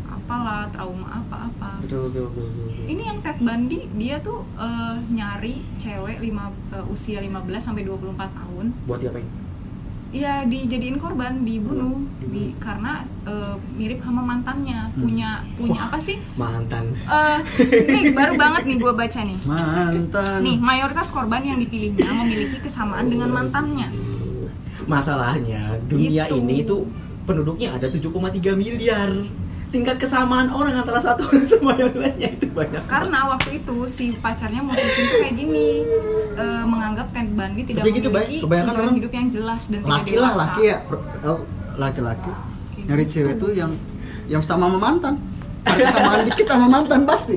apalah trauma apa-apa betul betul betul, betul, betul. ini yang Ted Bundy dia tuh eh, nyari cewek lima, eh, usia 15 sampai 24 tahun buat diapain? Iya dijadiin korban, dibunuh, Dibunuh. di karena eh, mirip sama mantannya, punya punya apa sih? Mantan. Eh, nih baru banget nih gue baca nih. mantan Nih mayoritas korban yang dipilihnya memiliki kesamaan dengan mantannya. Masalahnya dunia Gitu. ini tuh penduduknya ada 7,3 miliar. Tingkat kesamaan orang antara satu orang sama yang lainnya itu banyak. Karena waktu itu si pacarnya mutusin tuh kayak gini, eh, menganggap Ted Bundy tidak Tapi gitu, memiliki. Kebanyakan tujuan orang- hidup yang jelas dan tidak laki lah dewasa. laki ya oh, laki-laki nyari gitu. cewek tuh yang yang sama sama mantan ada kesamaan dikit sama mantan pasti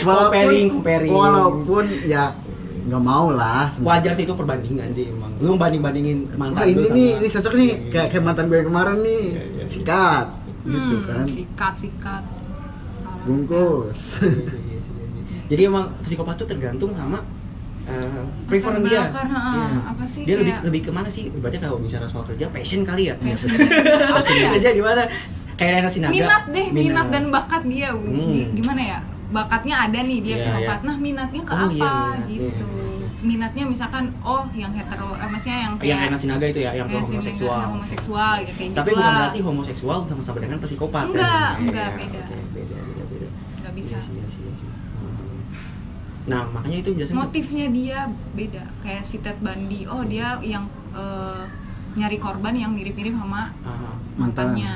Comparing, comparing. walaupun ya nggak mau lah Wajar sih itu perbandingan sih emang. Lu banding bandingin mantan lu ini nih ini cocok nih Iya, iya. kayak kayak mantan gue kemarin nih Iya, iya, iya. Gitu Hmm, kan Sikat sikat. bungkus Iya, iya, iya, iya, iya. Jadi emang psikopat tuh tergantung sama uh, preference dia. belakang, ha, Iya. apa sih, Dia lebih kayak- lebih ke mana sih? Baca kalau bicara soal kerja, passion kali ya. Passion. Apa ya? Passion di mana? Kayak Rena Sinaga. minat deh minat dan bakat dia Hmm. Gi- gimana ya bakatnya ada nih dia Iya, psikopat iya. nah minatnya ke Oh, apa iya, minatnya. gitu minatnya misalkan oh yang hetero eh, maksudnya yang yang Rena Sinaga itu ya, yang yang homoseksual. yang homoseksual gitu kayak Tapi gitu bukan lah. berarti homoseksual sama-sama dengan psikopat Enggak, kan? enggak, Iya, beda. oke, beda, beda, beda. nggak bisa Iya sih, iya sih, iya sih. Hmm. Nah, makanya itu biasanya motifnya dia beda kayak si Ted Bundy oh dia yang eh, nyari korban yang mirip-mirip sama Ah, Mantan. mantannya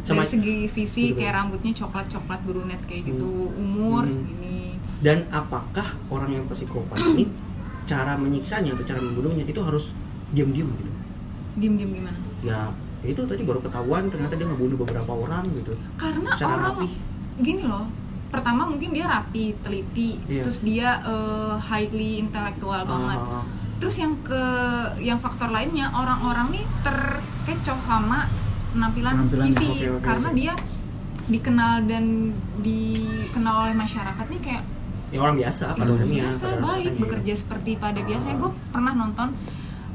Sama- dari segi visi Betul. kayak rambutnya coklat coklat brunet kayak gitu umur Hmm. segini dan apakah orang yang psikopat ini cara menyiksanya atau cara membunuhnya itu harus diam-diam gitu diem gimana ya itu tadi baru ketahuan ternyata dia ngebunuh beberapa orang gitu karena Secara orang rapi. gini loh pertama mungkin dia rapi teliti Iya. terus dia eh, highly intelektual banget Ah, terus yang ke yang faktor lainnya orang-orang nih terkecoh sama penampilan Penampilan, fisik oke, oke, karena sih. dia dikenal dan dikenal oleh masyarakat nih kayak ya orang biasa pada umumnya biasa pada baik katanya. bekerja seperti pada Ah. biasanya. Gue pernah nonton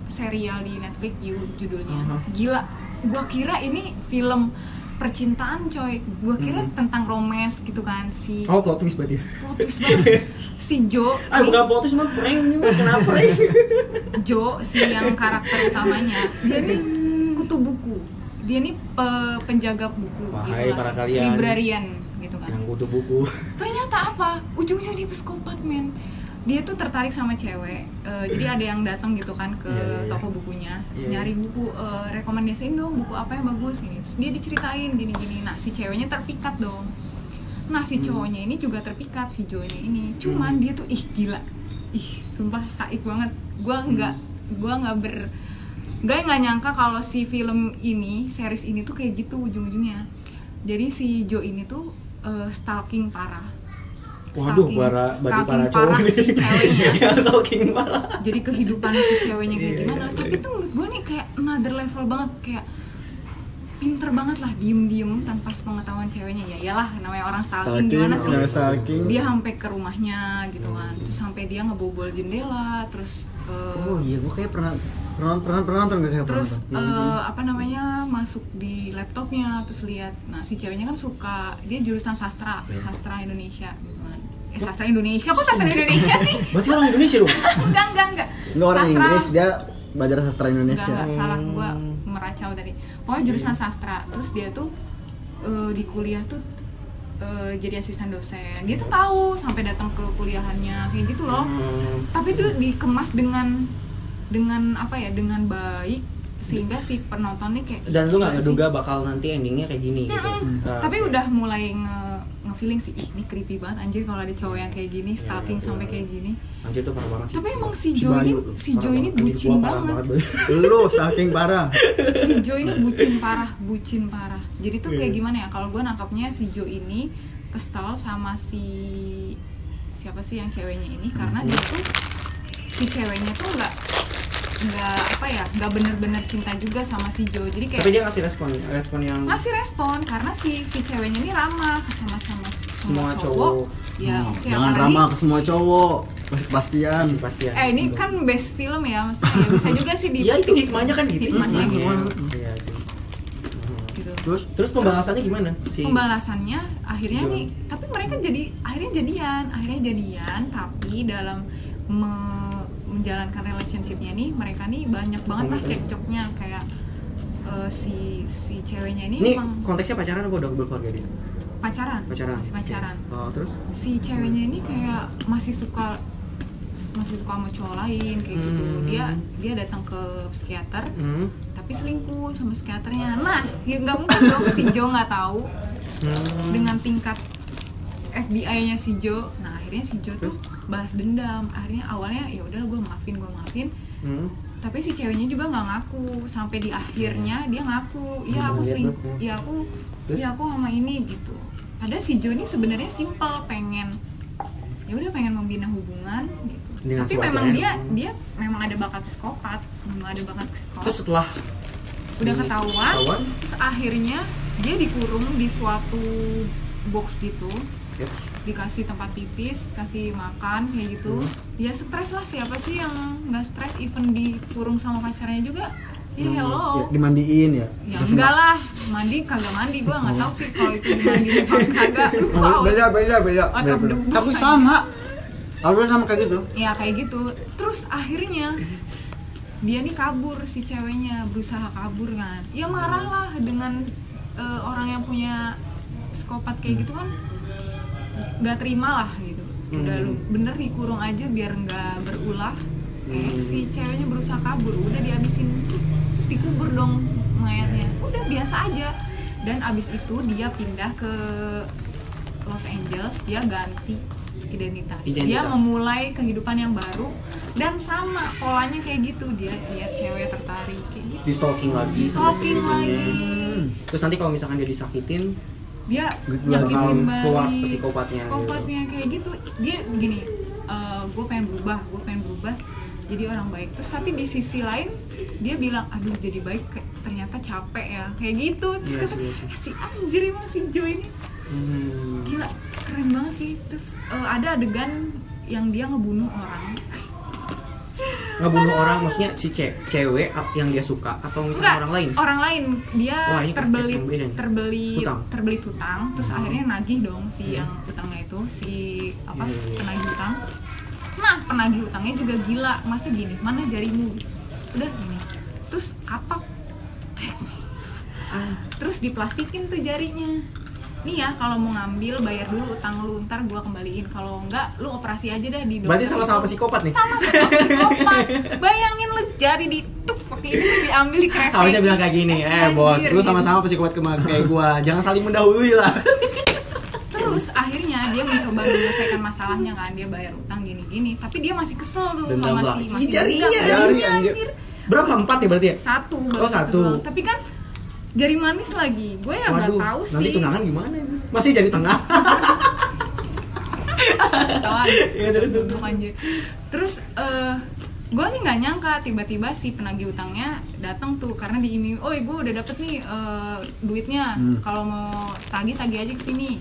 serial di Netflix ju- judulnya. Aha. gila gue kira ini film percintaan coy. Gue kira Hmm. tentang romance gitu kan si oh plot twist berarti plot twist banget. Si Jo ah bukan plot twist cuma prank ini mah kenapa prank? Jo si yang karakter utamanya. Dia nih kutu buku. Dia nih pe- penjaga buku Wahai gitu para kalian. librarian gitu kan. yang kutu buku ternyata apa? Ujung-ujungnya dia psikopat men dia tuh tertarik sama cewek Eh, jadi ada yang datang gitu kan ke Iya, iya, iya. toko bukunya. Iya, nyari buku eh, rekomendasiin dong buku apa yang bagus gini. Terus dia diceritain gini-gini. Nah si ceweknya terpikat dong. Nah si Hmm. cowoknya ini juga terpikat si Jonya ini. Cuman Hmm. dia tuh ih gila. Ih sumpah saik banget. Gua Hmm. nggak gua nggak ber gue nggak nyangka kalau si film ini series ini tuh kayak gitu ujung-ujungnya. Jadi si Jo ini tuh eh, stalking parah waduh para berarti para cowok nih si ceweknya. ya stalking parah jadi kehidupan si ceweknya kayak Iya, gimana iya, tapi iya. tuh menurut gue nih kayak another level banget kayak pinter banget lah diem-diem tanpa sepengetahuan ceweknya. Ya iyalah namanya orang stalking, gimana sih? stalking. dia sampai ke rumahnya gitu kan. Terus sampai dia ngebobol jendela terus eh, oh iya gua kayak pernah pernah pernah pernah nonton gak kayak pernah terus nonton. eh, apa namanya masuk di laptopnya terus lihat. Nah si ceweknya kan suka dia jurusan sastra Iya. sastra Indonesia gitu kan. Eh sastra Indonesia? Kok sastra Indonesia sih? Berarti orang Indonesia dong? Enggak enggak enggak. Enggak orang Sastra- Inggris dia belajar sastra Indonesia. Enggak, enggak, salah. Hmm. gua meracau tadi pokoknya jurusan sastra. Terus dia tuh eh, di kuliah tuh eh, jadi asisten dosen. Dia tuh tahu sampai datang ke kuliahannya kayak gitu loh. Hmm. tapi itu dikemas dengan dengan apa ya dengan baik sehingga si penonton nih kayak dan lu nggak ngeduga bakal nanti endingnya kayak gini gitu. Mm-mm. Nah, tapi udah mulai nge nge-feeling sih ih ini creepy banget anjir kalau ada cowok yang kayak gini Iya, stalking iya. sampai kayak gini anjir tuh parah banget sih tapi emang si Jo ini si Jo ini banget. Bucin banget Bayu. lu stalking parah si Jo ini bucin parah bucin parah jadi tuh kayak Iya. gimana ya kalau gue nangkapnya si Jo ini kesel sama si siapa sih yang ceweknya ini karena dia tuh si ceweknya tuh nggak nggak apa ya nggak bener-bener cinta juga sama si Jo jadi kayak tapi dia ngasih respon respon yang ngasih respon karena si si ceweknya ini ramah sama sama Semua semua cowok. cowok ya Hmm, jangan apalagi- ramah ke semua cowok pasti kepastian si pastian eh ini kan best film ya maksudnya ya bisa juga sih di Iya itu hikmahnya kan gitu. Hikmahnya gitu. Iya sih. Gitu. terus Terus pembahasannya gimana sih? pembalasannya akhirnya Si nih tapi mereka jadi akhirnya jadian akhirnya jadian tapi dalam me- menjalankan relationshipnya nih mereka nih banyak banget lah Komitmen. cekcoknya kayak eh, si si ceweknya ini Ini emang konteksnya pacaran apa udah berkeluarga dia? pacaran Pacaran. masih pacaran Oh, terus? si ceweknya ini kayak masih suka masih suka sama cowok lain kayak gitu Hmm. dia dia datang ke psikiater Hmm. tapi selingkuh sama psikiaternya nah ya nggak mungkin dong si Jo nggak tahu Hmm. dengan tingkat FBI-nya si Jo nah akhirnya si Jo tuh bahas dendam. Akhirnya awalnya ya udah gue maafin gue maafin. Hmm. tapi si ceweknya juga nggak ngaku. Sampai di akhirnya dia ngaku iya aku Hmm, sering iya aku iya aku sama ini gitu. Padahal si Jo ini sebenarnya simpel pengen ya udah pengen membina hubungan gitu. Dengan tapi memang dia dia memang ada bakat psikopat memang ada bakat psikopat. Terus setelah udah ketahuan ketahuan, terus akhirnya dia dikurung di suatu box gitu dikasih tempat pipis, kasih makan kayak gitu. Hmm. Ya stres lah siapa sih yang nggak stres even dikurung sama pacarnya juga. Ya Hmm, hello. ya, dimandiin ya Ya enggak lah, mandi kagak mandi gua nggak tahu sih kalau itu dimandiin apa kagak. Oh, beda beda beda, tapi sama Aldo sama kayak gitu Ya kayak gitu. Terus akhirnya dia nih kabur si ceweknya berusaha kabur kan. Ya marah lah dengan eh, orang yang punya psikopat kayak gitu kan nggak terima lah gitu. Udah Hmm. lu bener dikurung aja biar nggak berulah. Eh Hmm. si ceweknya berusaha kabur, udah dihabisin terus dikubur dong mayatnya. Udah biasa aja. Dan abis itu dia pindah ke Los Angeles, dia ganti identitas. Dia Identitas. memulai kehidupan yang baru dan sama polanya kayak gitu dia lihat cewek tertarik kayak gitu. di stalking lagi sama Stalking lagi. terus nanti kalau misalkan dia disakitin dia Gitu nyakitin bakal balik keluar psikopatnya gitu. psikopatnya kayak gitu. Dia begini gue pengen berubah gue pengen berubah jadi orang baik. Terus tapi di sisi lain dia bilang aduh jadi baik ternyata capek ya. Kayak gitu. Terus Iya kata sih, iya sih. "Eh, si anjir emang si Jo ini. Hmm. gila keren banget sih. Terus eh, ada adegan yang dia ngebunuh orang ngebunuh orang maksudnya si ce- cewek yang dia suka atau misalnya Enggak, orang lain? orang lain. Dia Wah, ini terbeli terbeli Hutang. terbeli hutang. Terus Hmm. akhirnya nagih dong si Hmm. yang utangnya itu si apa Iya, iya, iya. penagih hutang. Nah penagih hutangnya juga gila. Masa gini mana jarimu? Udah gini. Terus kapak. Ah, terus diplastikin tuh jarinya nih ya kalau mau ngambil bayar dulu utang lu ntar gua kembaliin. Kalau enggak lu operasi aja dah di dokter. berarti sama-sama psikopat nih? Sama sama psikopat. Bayangin lu jari dituk pakai ini terus diambil dikresek harusnya bilang kayak gini eh bos lu sama-sama psikopat kayak gua. Jangan saling mendahului lah. Terus akhirnya dia mencoba menyelesaikan masalahnya kan dia bayar utang gini-gini tapi dia masih kesel tuh Dendam masih masih Ih, jarinya, jari, jarinya, anjir. berapa? Empat ya berarti ya? Satu Oh, satu. tapi kan jari manis lagi. Gue ya nggak tahu sih. nanti tunangan gimana ini? masih jadi tengah. Iya, terus, eh gue nih nggak nyangka tiba-tiba si penagih utangnya datang tuh karena diiming oh gue udah dapet nih eh, duitnya. Hmm. kalau mau tagih tagih aja ke sini.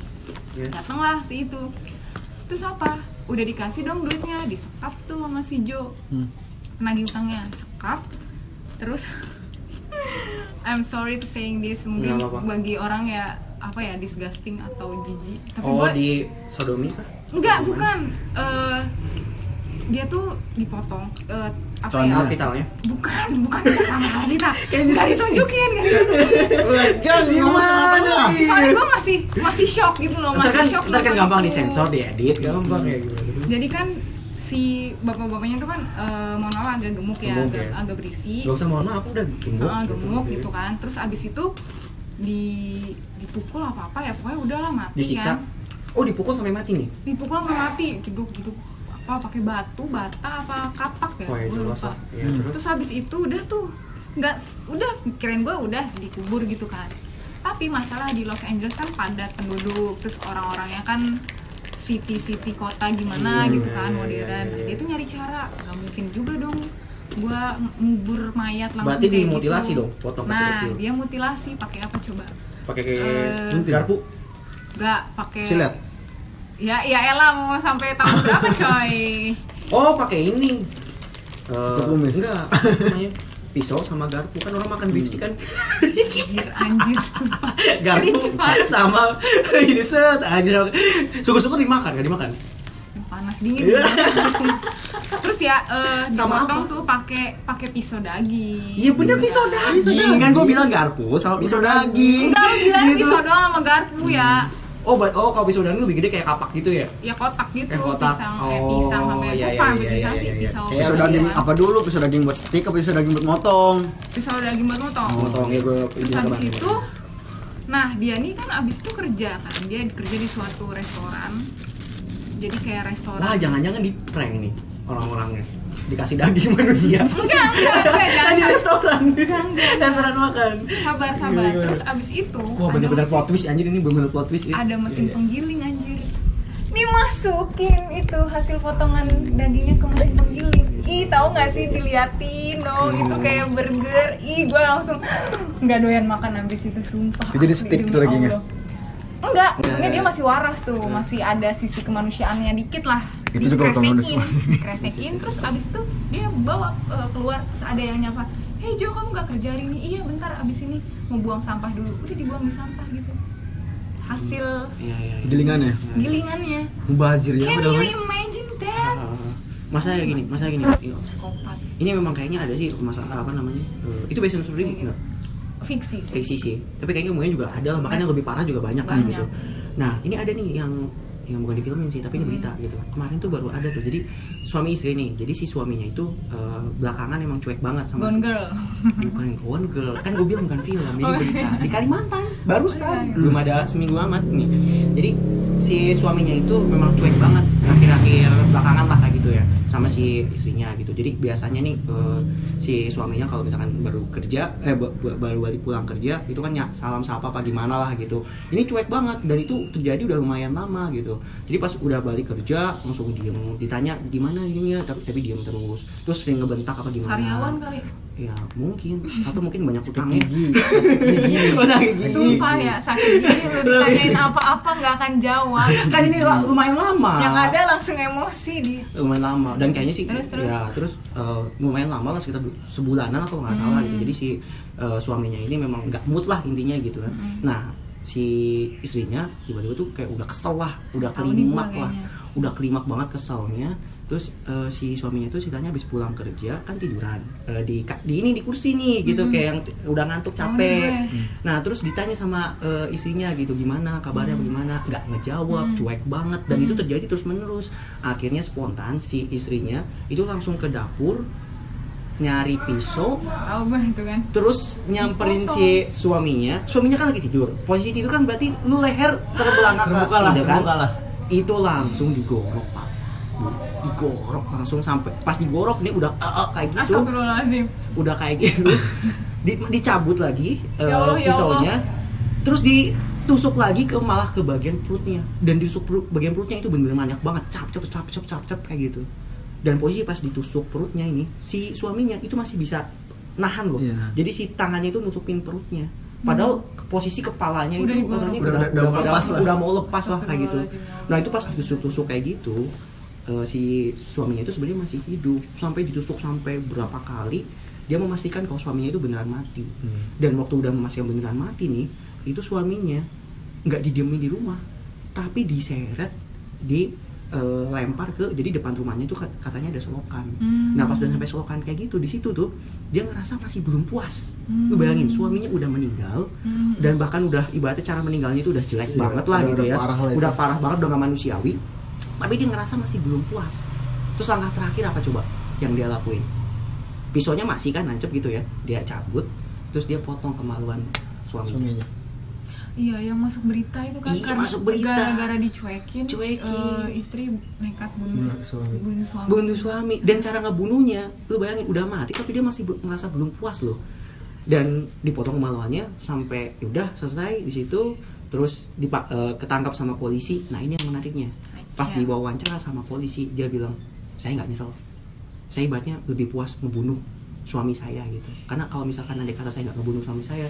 Yes. datanglah si itu. Terus apa? Udah dikasih dong duitnya disekap tuh sama si Jo. Hmm. penagih utangnya sekap terus I'm sorry to saying this. Mungkin Nggak apa-apa. bagi orang ya apa ya disgusting atau jijik. Tapi oh gua- di sodomi kah? Enggak bukan. Eh, dia tuh dipotong. Eh, apa Celana. ya? Vitalnya bukan bukan sama Alvita di- ditunjukin nggak ditunjukin. Jangan gimana? soalnya gue masih masih shock gitu loh ntar masih kan shock ntar kan gampang disensor diedit gampang kayak gitu jadi kan si bapak-bapaknya tuh kan eh, mohon maaf agak gemuk ya, Gemuk agak, ya. agak berisi Gak usah mohon maaf udah gemuk Ah, gemuk gitu. gitu kan. Terus abis itu di dipukul apa apa ya pokoknya udahlah mati disiksa? Kan oh dipukul sampai mati nih? Dipukul sampai mati geduk geduk apa pakai batu bata apa kapak ya oh ya lupa. ya, Hmm. terus? Terus habis itu udah tuh nggak udah kirain gue udah dikubur gitu kan. Tapi masalah di Los Angeles kan padat penduduk terus orang-orangnya kan city-city kota gimana Hmm, gitu kan iya, modern. iya, iya, Nah, dia tuh nyari cara. Nggak mungkin juga dong gua ngubur mayat langsung Berarti kayak dimutilasi gitu. dong, potong nah kecil-kecil. dia mutilasi. Pakai apa coba? Pakai kayak Eh, garpu. Nggak pakai Silet. ya ya elah mau sampai tahun berapa coy? Oh pakai ini. Kumis. enggak pisau sama garpu. Kan orang makan beef kan? Anjir anjir sumpah. Garpu sama ini set aja syukur-syukur dimakan gak dimakan? Panas dingin Iya. terus ya eh, Sama dipotong apa? tuh pakai pakai pisau daging. Iya bener pisau daging. Kan gue bilang garpu sama pisau daging. enggak bilang Gitu. pisau doang sama garpu ya oh ba- oh kalau pisau daging lebih gede kayak kapak gitu ya ya kotak gitu Eh, kotak. pisang eh Oh, pisang sampai iya, lupa iya, sampai iya, pisang iya, sih iya. pisau Kayak Pisau daging apa dulu? Pisau daging buat stick apa pisau daging buat motong? pisau daging buat motong motong ya gue terus habis itu nah dia nih kan abis itu kerja kan dia kerja di suatu restoran jadi kayak restoran wah jangan-jangan di prank nih orang-orangnya dikasih daging manusia. Enggak enggak enggak di restoran. Enggak, enggak. restoran makan. Sabar sabar. Gimana, terus abis itu wah bener-bener plot twist anjir ini bener-bener plot twist ya. ada mesin Iya. penggiling anjir. Dimasukin itu hasil potongan dagingnya ke mesin penggiling. Ih tahu nggak sih diliatin dong itu kayak burger. Ih gue langsung nggak doyan makan habis itu sumpah. Itu di Asli, stick tuh dagingnya? Allah. Enggak Enggak. enggak dia masih waras tuh masih ada sisi kemanusiaannya dikit lah Itu juga Dikresekin, masih. dikresekin terus abis itu dia bawa eh, keluar terus ada yang nyapa hei Jo kamu nggak kerja hari ini iya bentar abis ini mau buang sampah dulu udah dibuang di sampah gitu hasil iya iya iya. Gilingannya. gilingannya Mubazir ya can you imagine that Ah, ah, ah. masalah kayak gini masalah gini Iya. ini memang kayaknya ada sih masalah apa namanya eh, itu based on gitu. enggak fiksi sih. Fiksi sih. Tapi kayaknya semuanya juga ada lah makanya lebih parah juga banyak, kan Banyak. gitu. Nah ini ada nih yang yang bukan di filmin sih tapi ini Hmm. berita gitu. Kemarin tuh baru ada tuh jadi suami istri nih jadi si suaminya itu eh, belakangan emang cuek banget sama gone si girl. Bukan gone girl kan gue bilang bukan film ini Oh, berita. di Kalimantan barusan Iya, iya. belum ada seminggu amat nih. Jadi si suaminya itu memang cuek banget akhir-akhir belakangan lah kayak gitu ya sama si istrinya gitu. Jadi biasanya nih eh, si suaminya kalau misalkan baru kerja eh ba- ba- baru balik pulang kerja itu kan ya salam sapa apa gimana lah gitu. Ini cuek banget dan itu terjadi udah lumayan lama gitu jadi pas udah balik kerja langsung diem. Ditanya gimana ini ya tapi, tapi diem terus. Terus sering ngebentak apa gimana? Sariawan kali. Ya mungkin. Atau mungkin banyak utangnya gigi. Gigi. Utang gigi. sumpah ya sakit gigi lu ditanyain apa-apa nggak akan jawab. Kan ini lumayan lama. Yang ada langsung emosi di. Lumayan lama. Dan kayaknya sih Terus, terus? ya terus eh, lumayan lama lah sekitar sebulanan atau nggak salah gitu. Hmm. jadi si eh, suaminya ini memang nggak mood lah intinya gitu kan. Hmm. nah si istrinya tiba-tiba tuh kayak udah kesel lah udah kelimak lah udah kelimak banget keselnya terus eh, si suaminya tuh ceritanya habis pulang kerja kan tiduran Eh, di di ini di kursi nih gitu Hmm. kayak yang udah ngantuk capek gue. Nah terus ditanya sama eh, istrinya gitu gimana kabarnya Hmm. bagaimana nggak ngejawab Hmm. cuek banget dan Hmm. itu terjadi terus menerus akhirnya spontan si istrinya itu langsung ke dapur nyari pisau itu kan. terus nyamperin Dipotong. si suaminya. Suaminya kan lagi tidur. Posisi tidur kan berarti lu leher terbelakang Terbuka lah, gitu kan? terbuka lah. itu langsung digorok pak. Digorok langsung sampai pas digorok nih udah "Ah, ah," kayak gitu. Udah kayak gitu. Di- dicabut lagi eh, Ya Allah, ya pisaunya. Terus ditusuk lagi ke malah ke bagian perutnya. Dan ditusuk perut, bagian perutnya itu bener-bener banyak banget. Cap cap cap cap cap cap kayak gitu dan posisi pas ditusuk perutnya ini si suaminya itu masih bisa nahan loh Iya. jadi si tangannya itu nutupin perutnya padahal ke- posisi kepalanya Udah itu Udah- udah, udah- udah, lepas lah. udah mau lepas lah kayak gitu Astagfirullahaladzim. nah itu pas ditusuk-tusuk kayak gitu eh, si suaminya itu sebenarnya masih hidup sampai ditusuk sampai berapa kali dia memastikan kalau suaminya itu beneran mati Hmm. dan waktu udah memastikan beneran mati nih itu suaminya nggak didiemin di rumah tapi diseret di eh, lempar ke jadi depan rumahnya itu kat- katanya ada selokan. Hmm. nah pas udah sampai selokan kayak gitu di situ tuh dia ngerasa masih belum puas. Hmm. lu bayangin suaminya udah meninggal Hmm. dan bahkan udah ibaratnya cara meninggalnya itu udah jelek Iya, banget lah udah- gitu udah ya. parah lah udah parah banget udah gak manusiawi. Tapi dia ngerasa masih belum puas. Terus langkah terakhir apa coba yang dia lakuin? Pisaunya masih kan nancep gitu ya dia cabut terus dia potong kemaluan suaminya. Suaminya Iya, yang masuk berita itu kan Iya, karena masuk berita. gara-gara dicuekin, Cuekin. eh, istri nekat bunuh, Bunuh suami. bunuh suami. bunuh suami dan cara ngebunuhnya lu bayangin udah mati tapi dia masih ngerasa belum puas loh dan dipotong kemaluannya sampai ya udah selesai di situ terus dipa- eh, ketangkap sama polisi nah ini yang menariknya pas Iya. diwawancara sama polisi dia bilang saya nggak nyesel saya ibaratnya lebih puas membunuh suami saya gitu karena kalau misalkan nanti kata saya nggak ngebunuh suami saya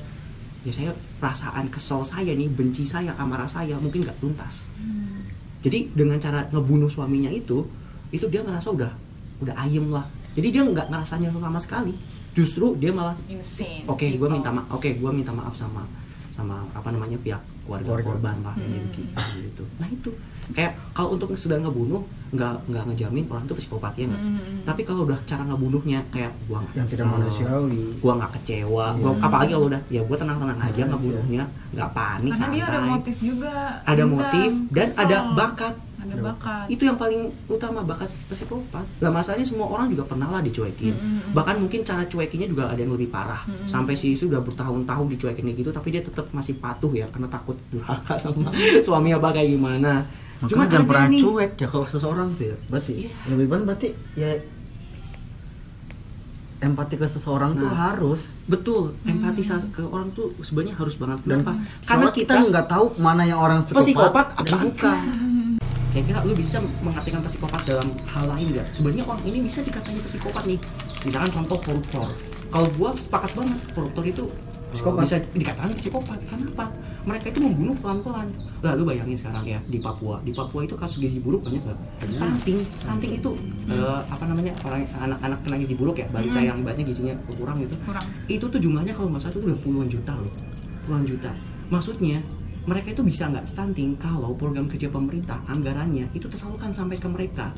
ya saya perasaan kesel saya nih benci saya amarah saya mungkin nggak tuntas Hmm. jadi dengan cara ngebunuh suaminya itu itu dia ngerasa udah udah ayem lah jadi dia nggak ngerasa nyesel sama sekali justru dia malah Insane. oke gue people. minta maaf oke gue minta maaf sama sama apa namanya pihak keluarga, Keluarga. korban lah Hmm. gitu, gitu nah itu kayak kalau untuk sedang ngebunuh nggak nggak ngejamin orang itu psikopat ya nggak Hmm. tapi kalau udah cara ngebunuhnya kayak gua nggak yang tidak nyesel, manusiawi gua nggak kecewa gua Hmm. apalagi kalau udah ya gua tenang tenang aja Hmm, ngebunuhnya nggak panik Karena dia ada santai. motif juga. ada dendam, motif dan kesel. ada bakat Ada bakat. itu yang paling utama bakat psikopat lah masalahnya semua orang juga pernah lah dicuekin Mm, mm, mm. bahkan mungkin cara cuekinnya juga ada yang lebih parah Mm, mm. sampai si istri udah bertahun-tahun dicuekin kayak gitu tapi dia tetap masih patuh ya karena takut durhaka sama suami apa kayak gimana Makanya jangan ada pernah nih, cuek ya kalau seseorang tuh ya. Berarti Iya. lebih baik berarti ya empati ke seseorang tuh Nah. harus betul Hmm. empati sa- ke orang tuh sebenarnya harus banget dan kenapa karena soalnya kita nggak tahu mana yang orang psikopat apa dan bukan kira-kira lu bisa mengartikan psikopat dalam hal lain nggak? Sebenarnya orang ini bisa dikatakan psikopat nih. Misalkan contoh koruptor. Kalau gua sepakat banget koruptor itu Psikopat. bisa dikatakan psikopat. Kenapa? Mereka itu membunuh pelan-pelan. Lah lu bayangin sekarang ya di Papua. Di Papua itu kasus gizi buruk banyak nggak? Stunting. Stunting itu uh, apa namanya orang anak-anak kena gizi buruk ya balita Hmm. yang ibaratnya gizinya kurang gitu. Kurang. itu tuh jumlahnya kalau nggak salah itu udah puluhan juta loh. Puluhan juta. Maksudnya mereka itu bisa nggak stunting kalau program kerja pemerintah anggarannya itu tersalurkan sampai ke mereka.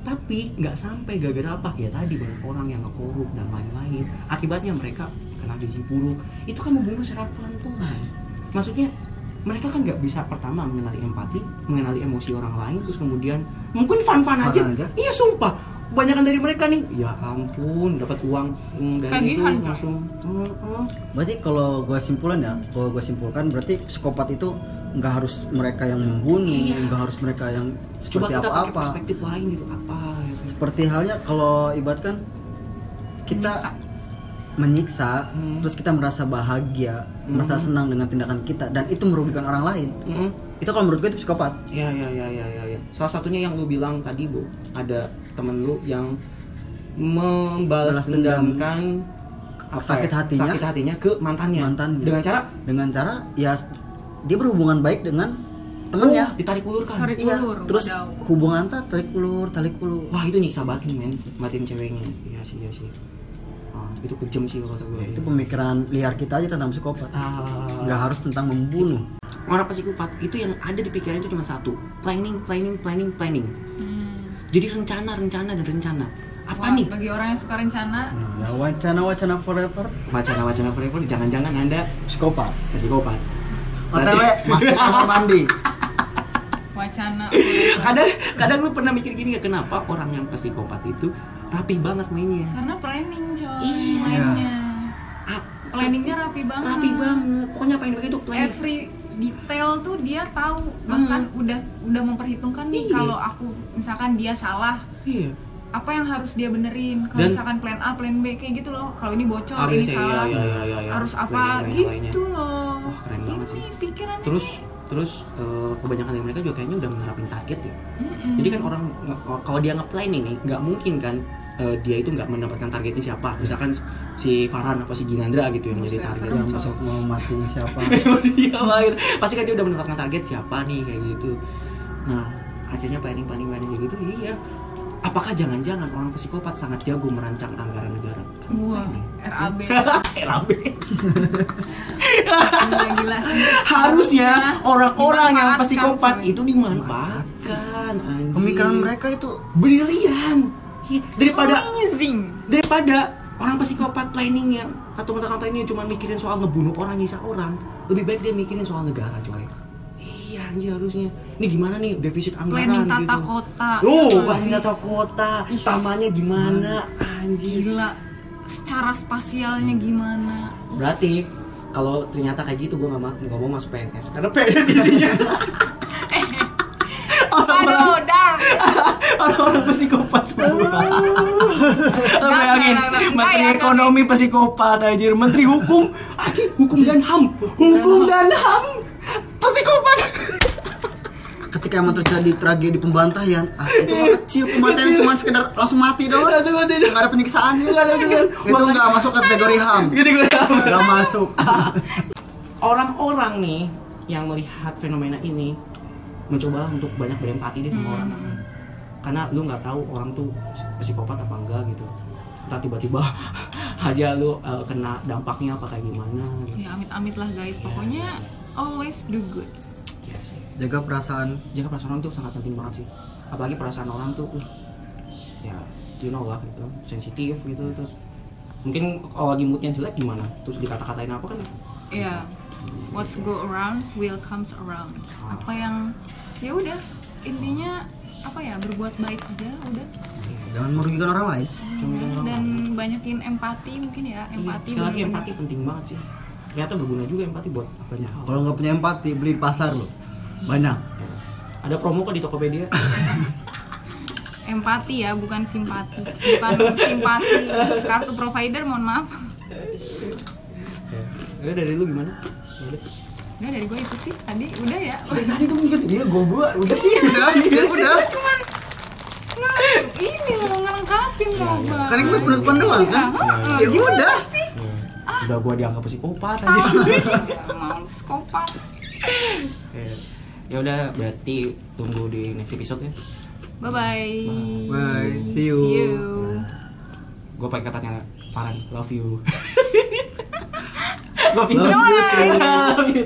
Tapi nggak sampai gara-gara apa? Ya tadi banyak orang yang ngekorup dan lain-lain. Akibatnya mereka kena gizi buruk. Itu kan membunuh secara pelan-pelan. Maksudnya mereka kan nggak bisa pertama mengenali empati mengenali emosi orang lain terus kemudian mungkin Fun aja. aja. iya sumpah kebanyakan dari mereka nih ya ampun dapat uang mm, dari itu Tagihan, coy. langsung mm, mm. Berarti kalau gue simpulkan ya, kalau gue simpulkan berarti psikopat itu nggak harus mereka yang membunuh, Iya. nggak harus mereka yang coba seperti kita pakai apa-apa. perspektif lain gitu apa gitu. Seperti halnya kalau ibaratkan kita. Menyiksa, Hmm. terus kita merasa bahagia, Hmm. merasa senang dengan tindakan kita dan itu merugikan orang lain. Mm. Itu kalau menurut gue itu psikopat. Ya, ya, ya, ya, ya, ya. Salah satunya yang lu bilang tadi, Bu, ada temen lu yang membalas Balas dendam. dendamkan apa Sakit ya, hatinya. sakit hatinya ke mantannya. Mantannya. Dengan cara Dengan cara ya dia berhubungan baik dengan temannya. oh, ditarik ulurkan. Tarik Iya, ulur, terus wadaw. hubungan tak tarik ulur, tarik ulur. Wah, itu nyiksa batin, men. Batin ceweknya. Iya sih, iya sih. Ah, itu kejam sih kalau kata gue. Itu pemikiran liar kita aja tentang psikopat. Ah, Nggak harus tentang membunuh. orang psikopat itu yang ada di pikiran itu cuma satu planning planning planning planning Hmm. jadi rencana rencana dan rencana apa Wah, nih bagi orang yang suka rencana Ya wacana-wacana forever wacana wacana forever jangan-jangan anda psikopat. psikopat OTW masuk kamar mandi. wacana kadang kadang lu pernah mikir gini gak kenapa orang yang psikopat itu rapi banget mainnya. Karena planning coy Iya. mainnya. Ah, planningnya rapi banget. Rapi banget. Pokoknya apa yang itu planning every detail tuh dia tahu. Bahkan udah udah memperhitungkan nih Hmm. Iya. kalau aku misalkan dia salah iya. apa yang harus dia benerin? Kalau misalkan plan A plan B kayak gitu loh. Kalau ini bocor A, ini C, salah iya, iya, iya, iya. harus apa? gitu loh. Wah, keren banget sih. pikirannya terus terus eh, kebanyakan dari mereka juga kayaknya udah menerapin target ya Mm-mm. Jadi kan orang kalau dia ngeplan ini nggak mungkin kan eh, dia itu nggak mendapatkan targetnya siapa. Misalkan si Farhan apa si Ginandra gitu yang jadi Buset, target. Yang masuk mau mati siapa? dia lahir. Pasti kan dia udah menetapkan target siapa nih kayak gitu. Nah akhirnya planning planning planning gitu iya. Apakah jangan-jangan orang psikopat sangat jago merancang anggaran negara? Wah. RAB RAB. gila gila Harusnya orang-orang yang dimanfaatkan, psikopat itu dimanfaatkan. Anjing. Pemikiran mereka itu brilian. Daripada amazing. daripada orang psikopat planningnya atau mengatakan planningnya cuma mikirin soal ngebunuh orang nyisa orang lebih baik dia mikirin soal negara coy. Iya anjir harusnya. Ini gimana nih defisit anggaran planning tata gitu. kota oh planning tata kota tamannya gimana anjir gila secara spasialnya gimana? Berarti kalau ternyata kayak gitu gue gak, ma- nggak mau masuk PNS karena PNS isinya aduh dark orang-orang psikopat. Semua Bayangin, Menteri Ekonomi psikopat anjir, Menteri Hukum, anjir Hukum dan HAM, Hukum dan HAM, psikopat. Ketika emang terjadi tragedi pembantaian, ah, itu kan kecil pembantaian cuma sekedar langsung mati doang. Langsung mati doang. Nggak ada penyiksaan. Nggak ada penyiksaan. Itu nggak masuk kategori HAM. Gini gue tahu. Nggak masuk. Orang-orang nih yang melihat fenomena ini mencoba untuk banyak berempati deh sama orang. Karena lu nggak tahu orang tuh psikopat apa enggak gitu. Entah tiba-tiba aja lu uh, kena dampaknya apa kayak gimana. gitu. ya amit-amit lah guys pokoknya always do good Iya. Jaga perasaan. jaga perasaan orang tuh sangat penting banget sih. Apalagi perasaan orang tuh uh, ya you know lah gitu. Sensitif gitu terus mungkin kalau lagi moodnya jelek gimana? Terus dikata-katain apa kan? Ya what's go around will comes around. Apa yang ya udah intinya apa ya berbuat baik aja udah. Jangan merugikan orang lain. dan banyakin empati mungkin ya empati Iya, lagi empati penting banget sih. Ternyata berguna juga empati buat banyak hal. Kalau nggak punya empati, beli di pasar lo. Banyak. Ya. ada promo kok di Tokopedia empati ya bukan simpati bukan simpati kartu provider mohon maaf ya dari lu gimana udah. Udah dari gue itu sih tadi udah ya tadi tuh mikir dia gue gua udah sih Udah, udah. cuman nge- ini mau ngelengkapin Iya, loh iya. Bang. Kan ini penutupan doang kan? Iya, Ya udah. sih udah gua dianggap psikopat aja mau psikopat Ya. udah berarti tunggu di next episode ya bye bye Bye. See you. see you gue pakai katanya Farhan love you gue Love you too. Love you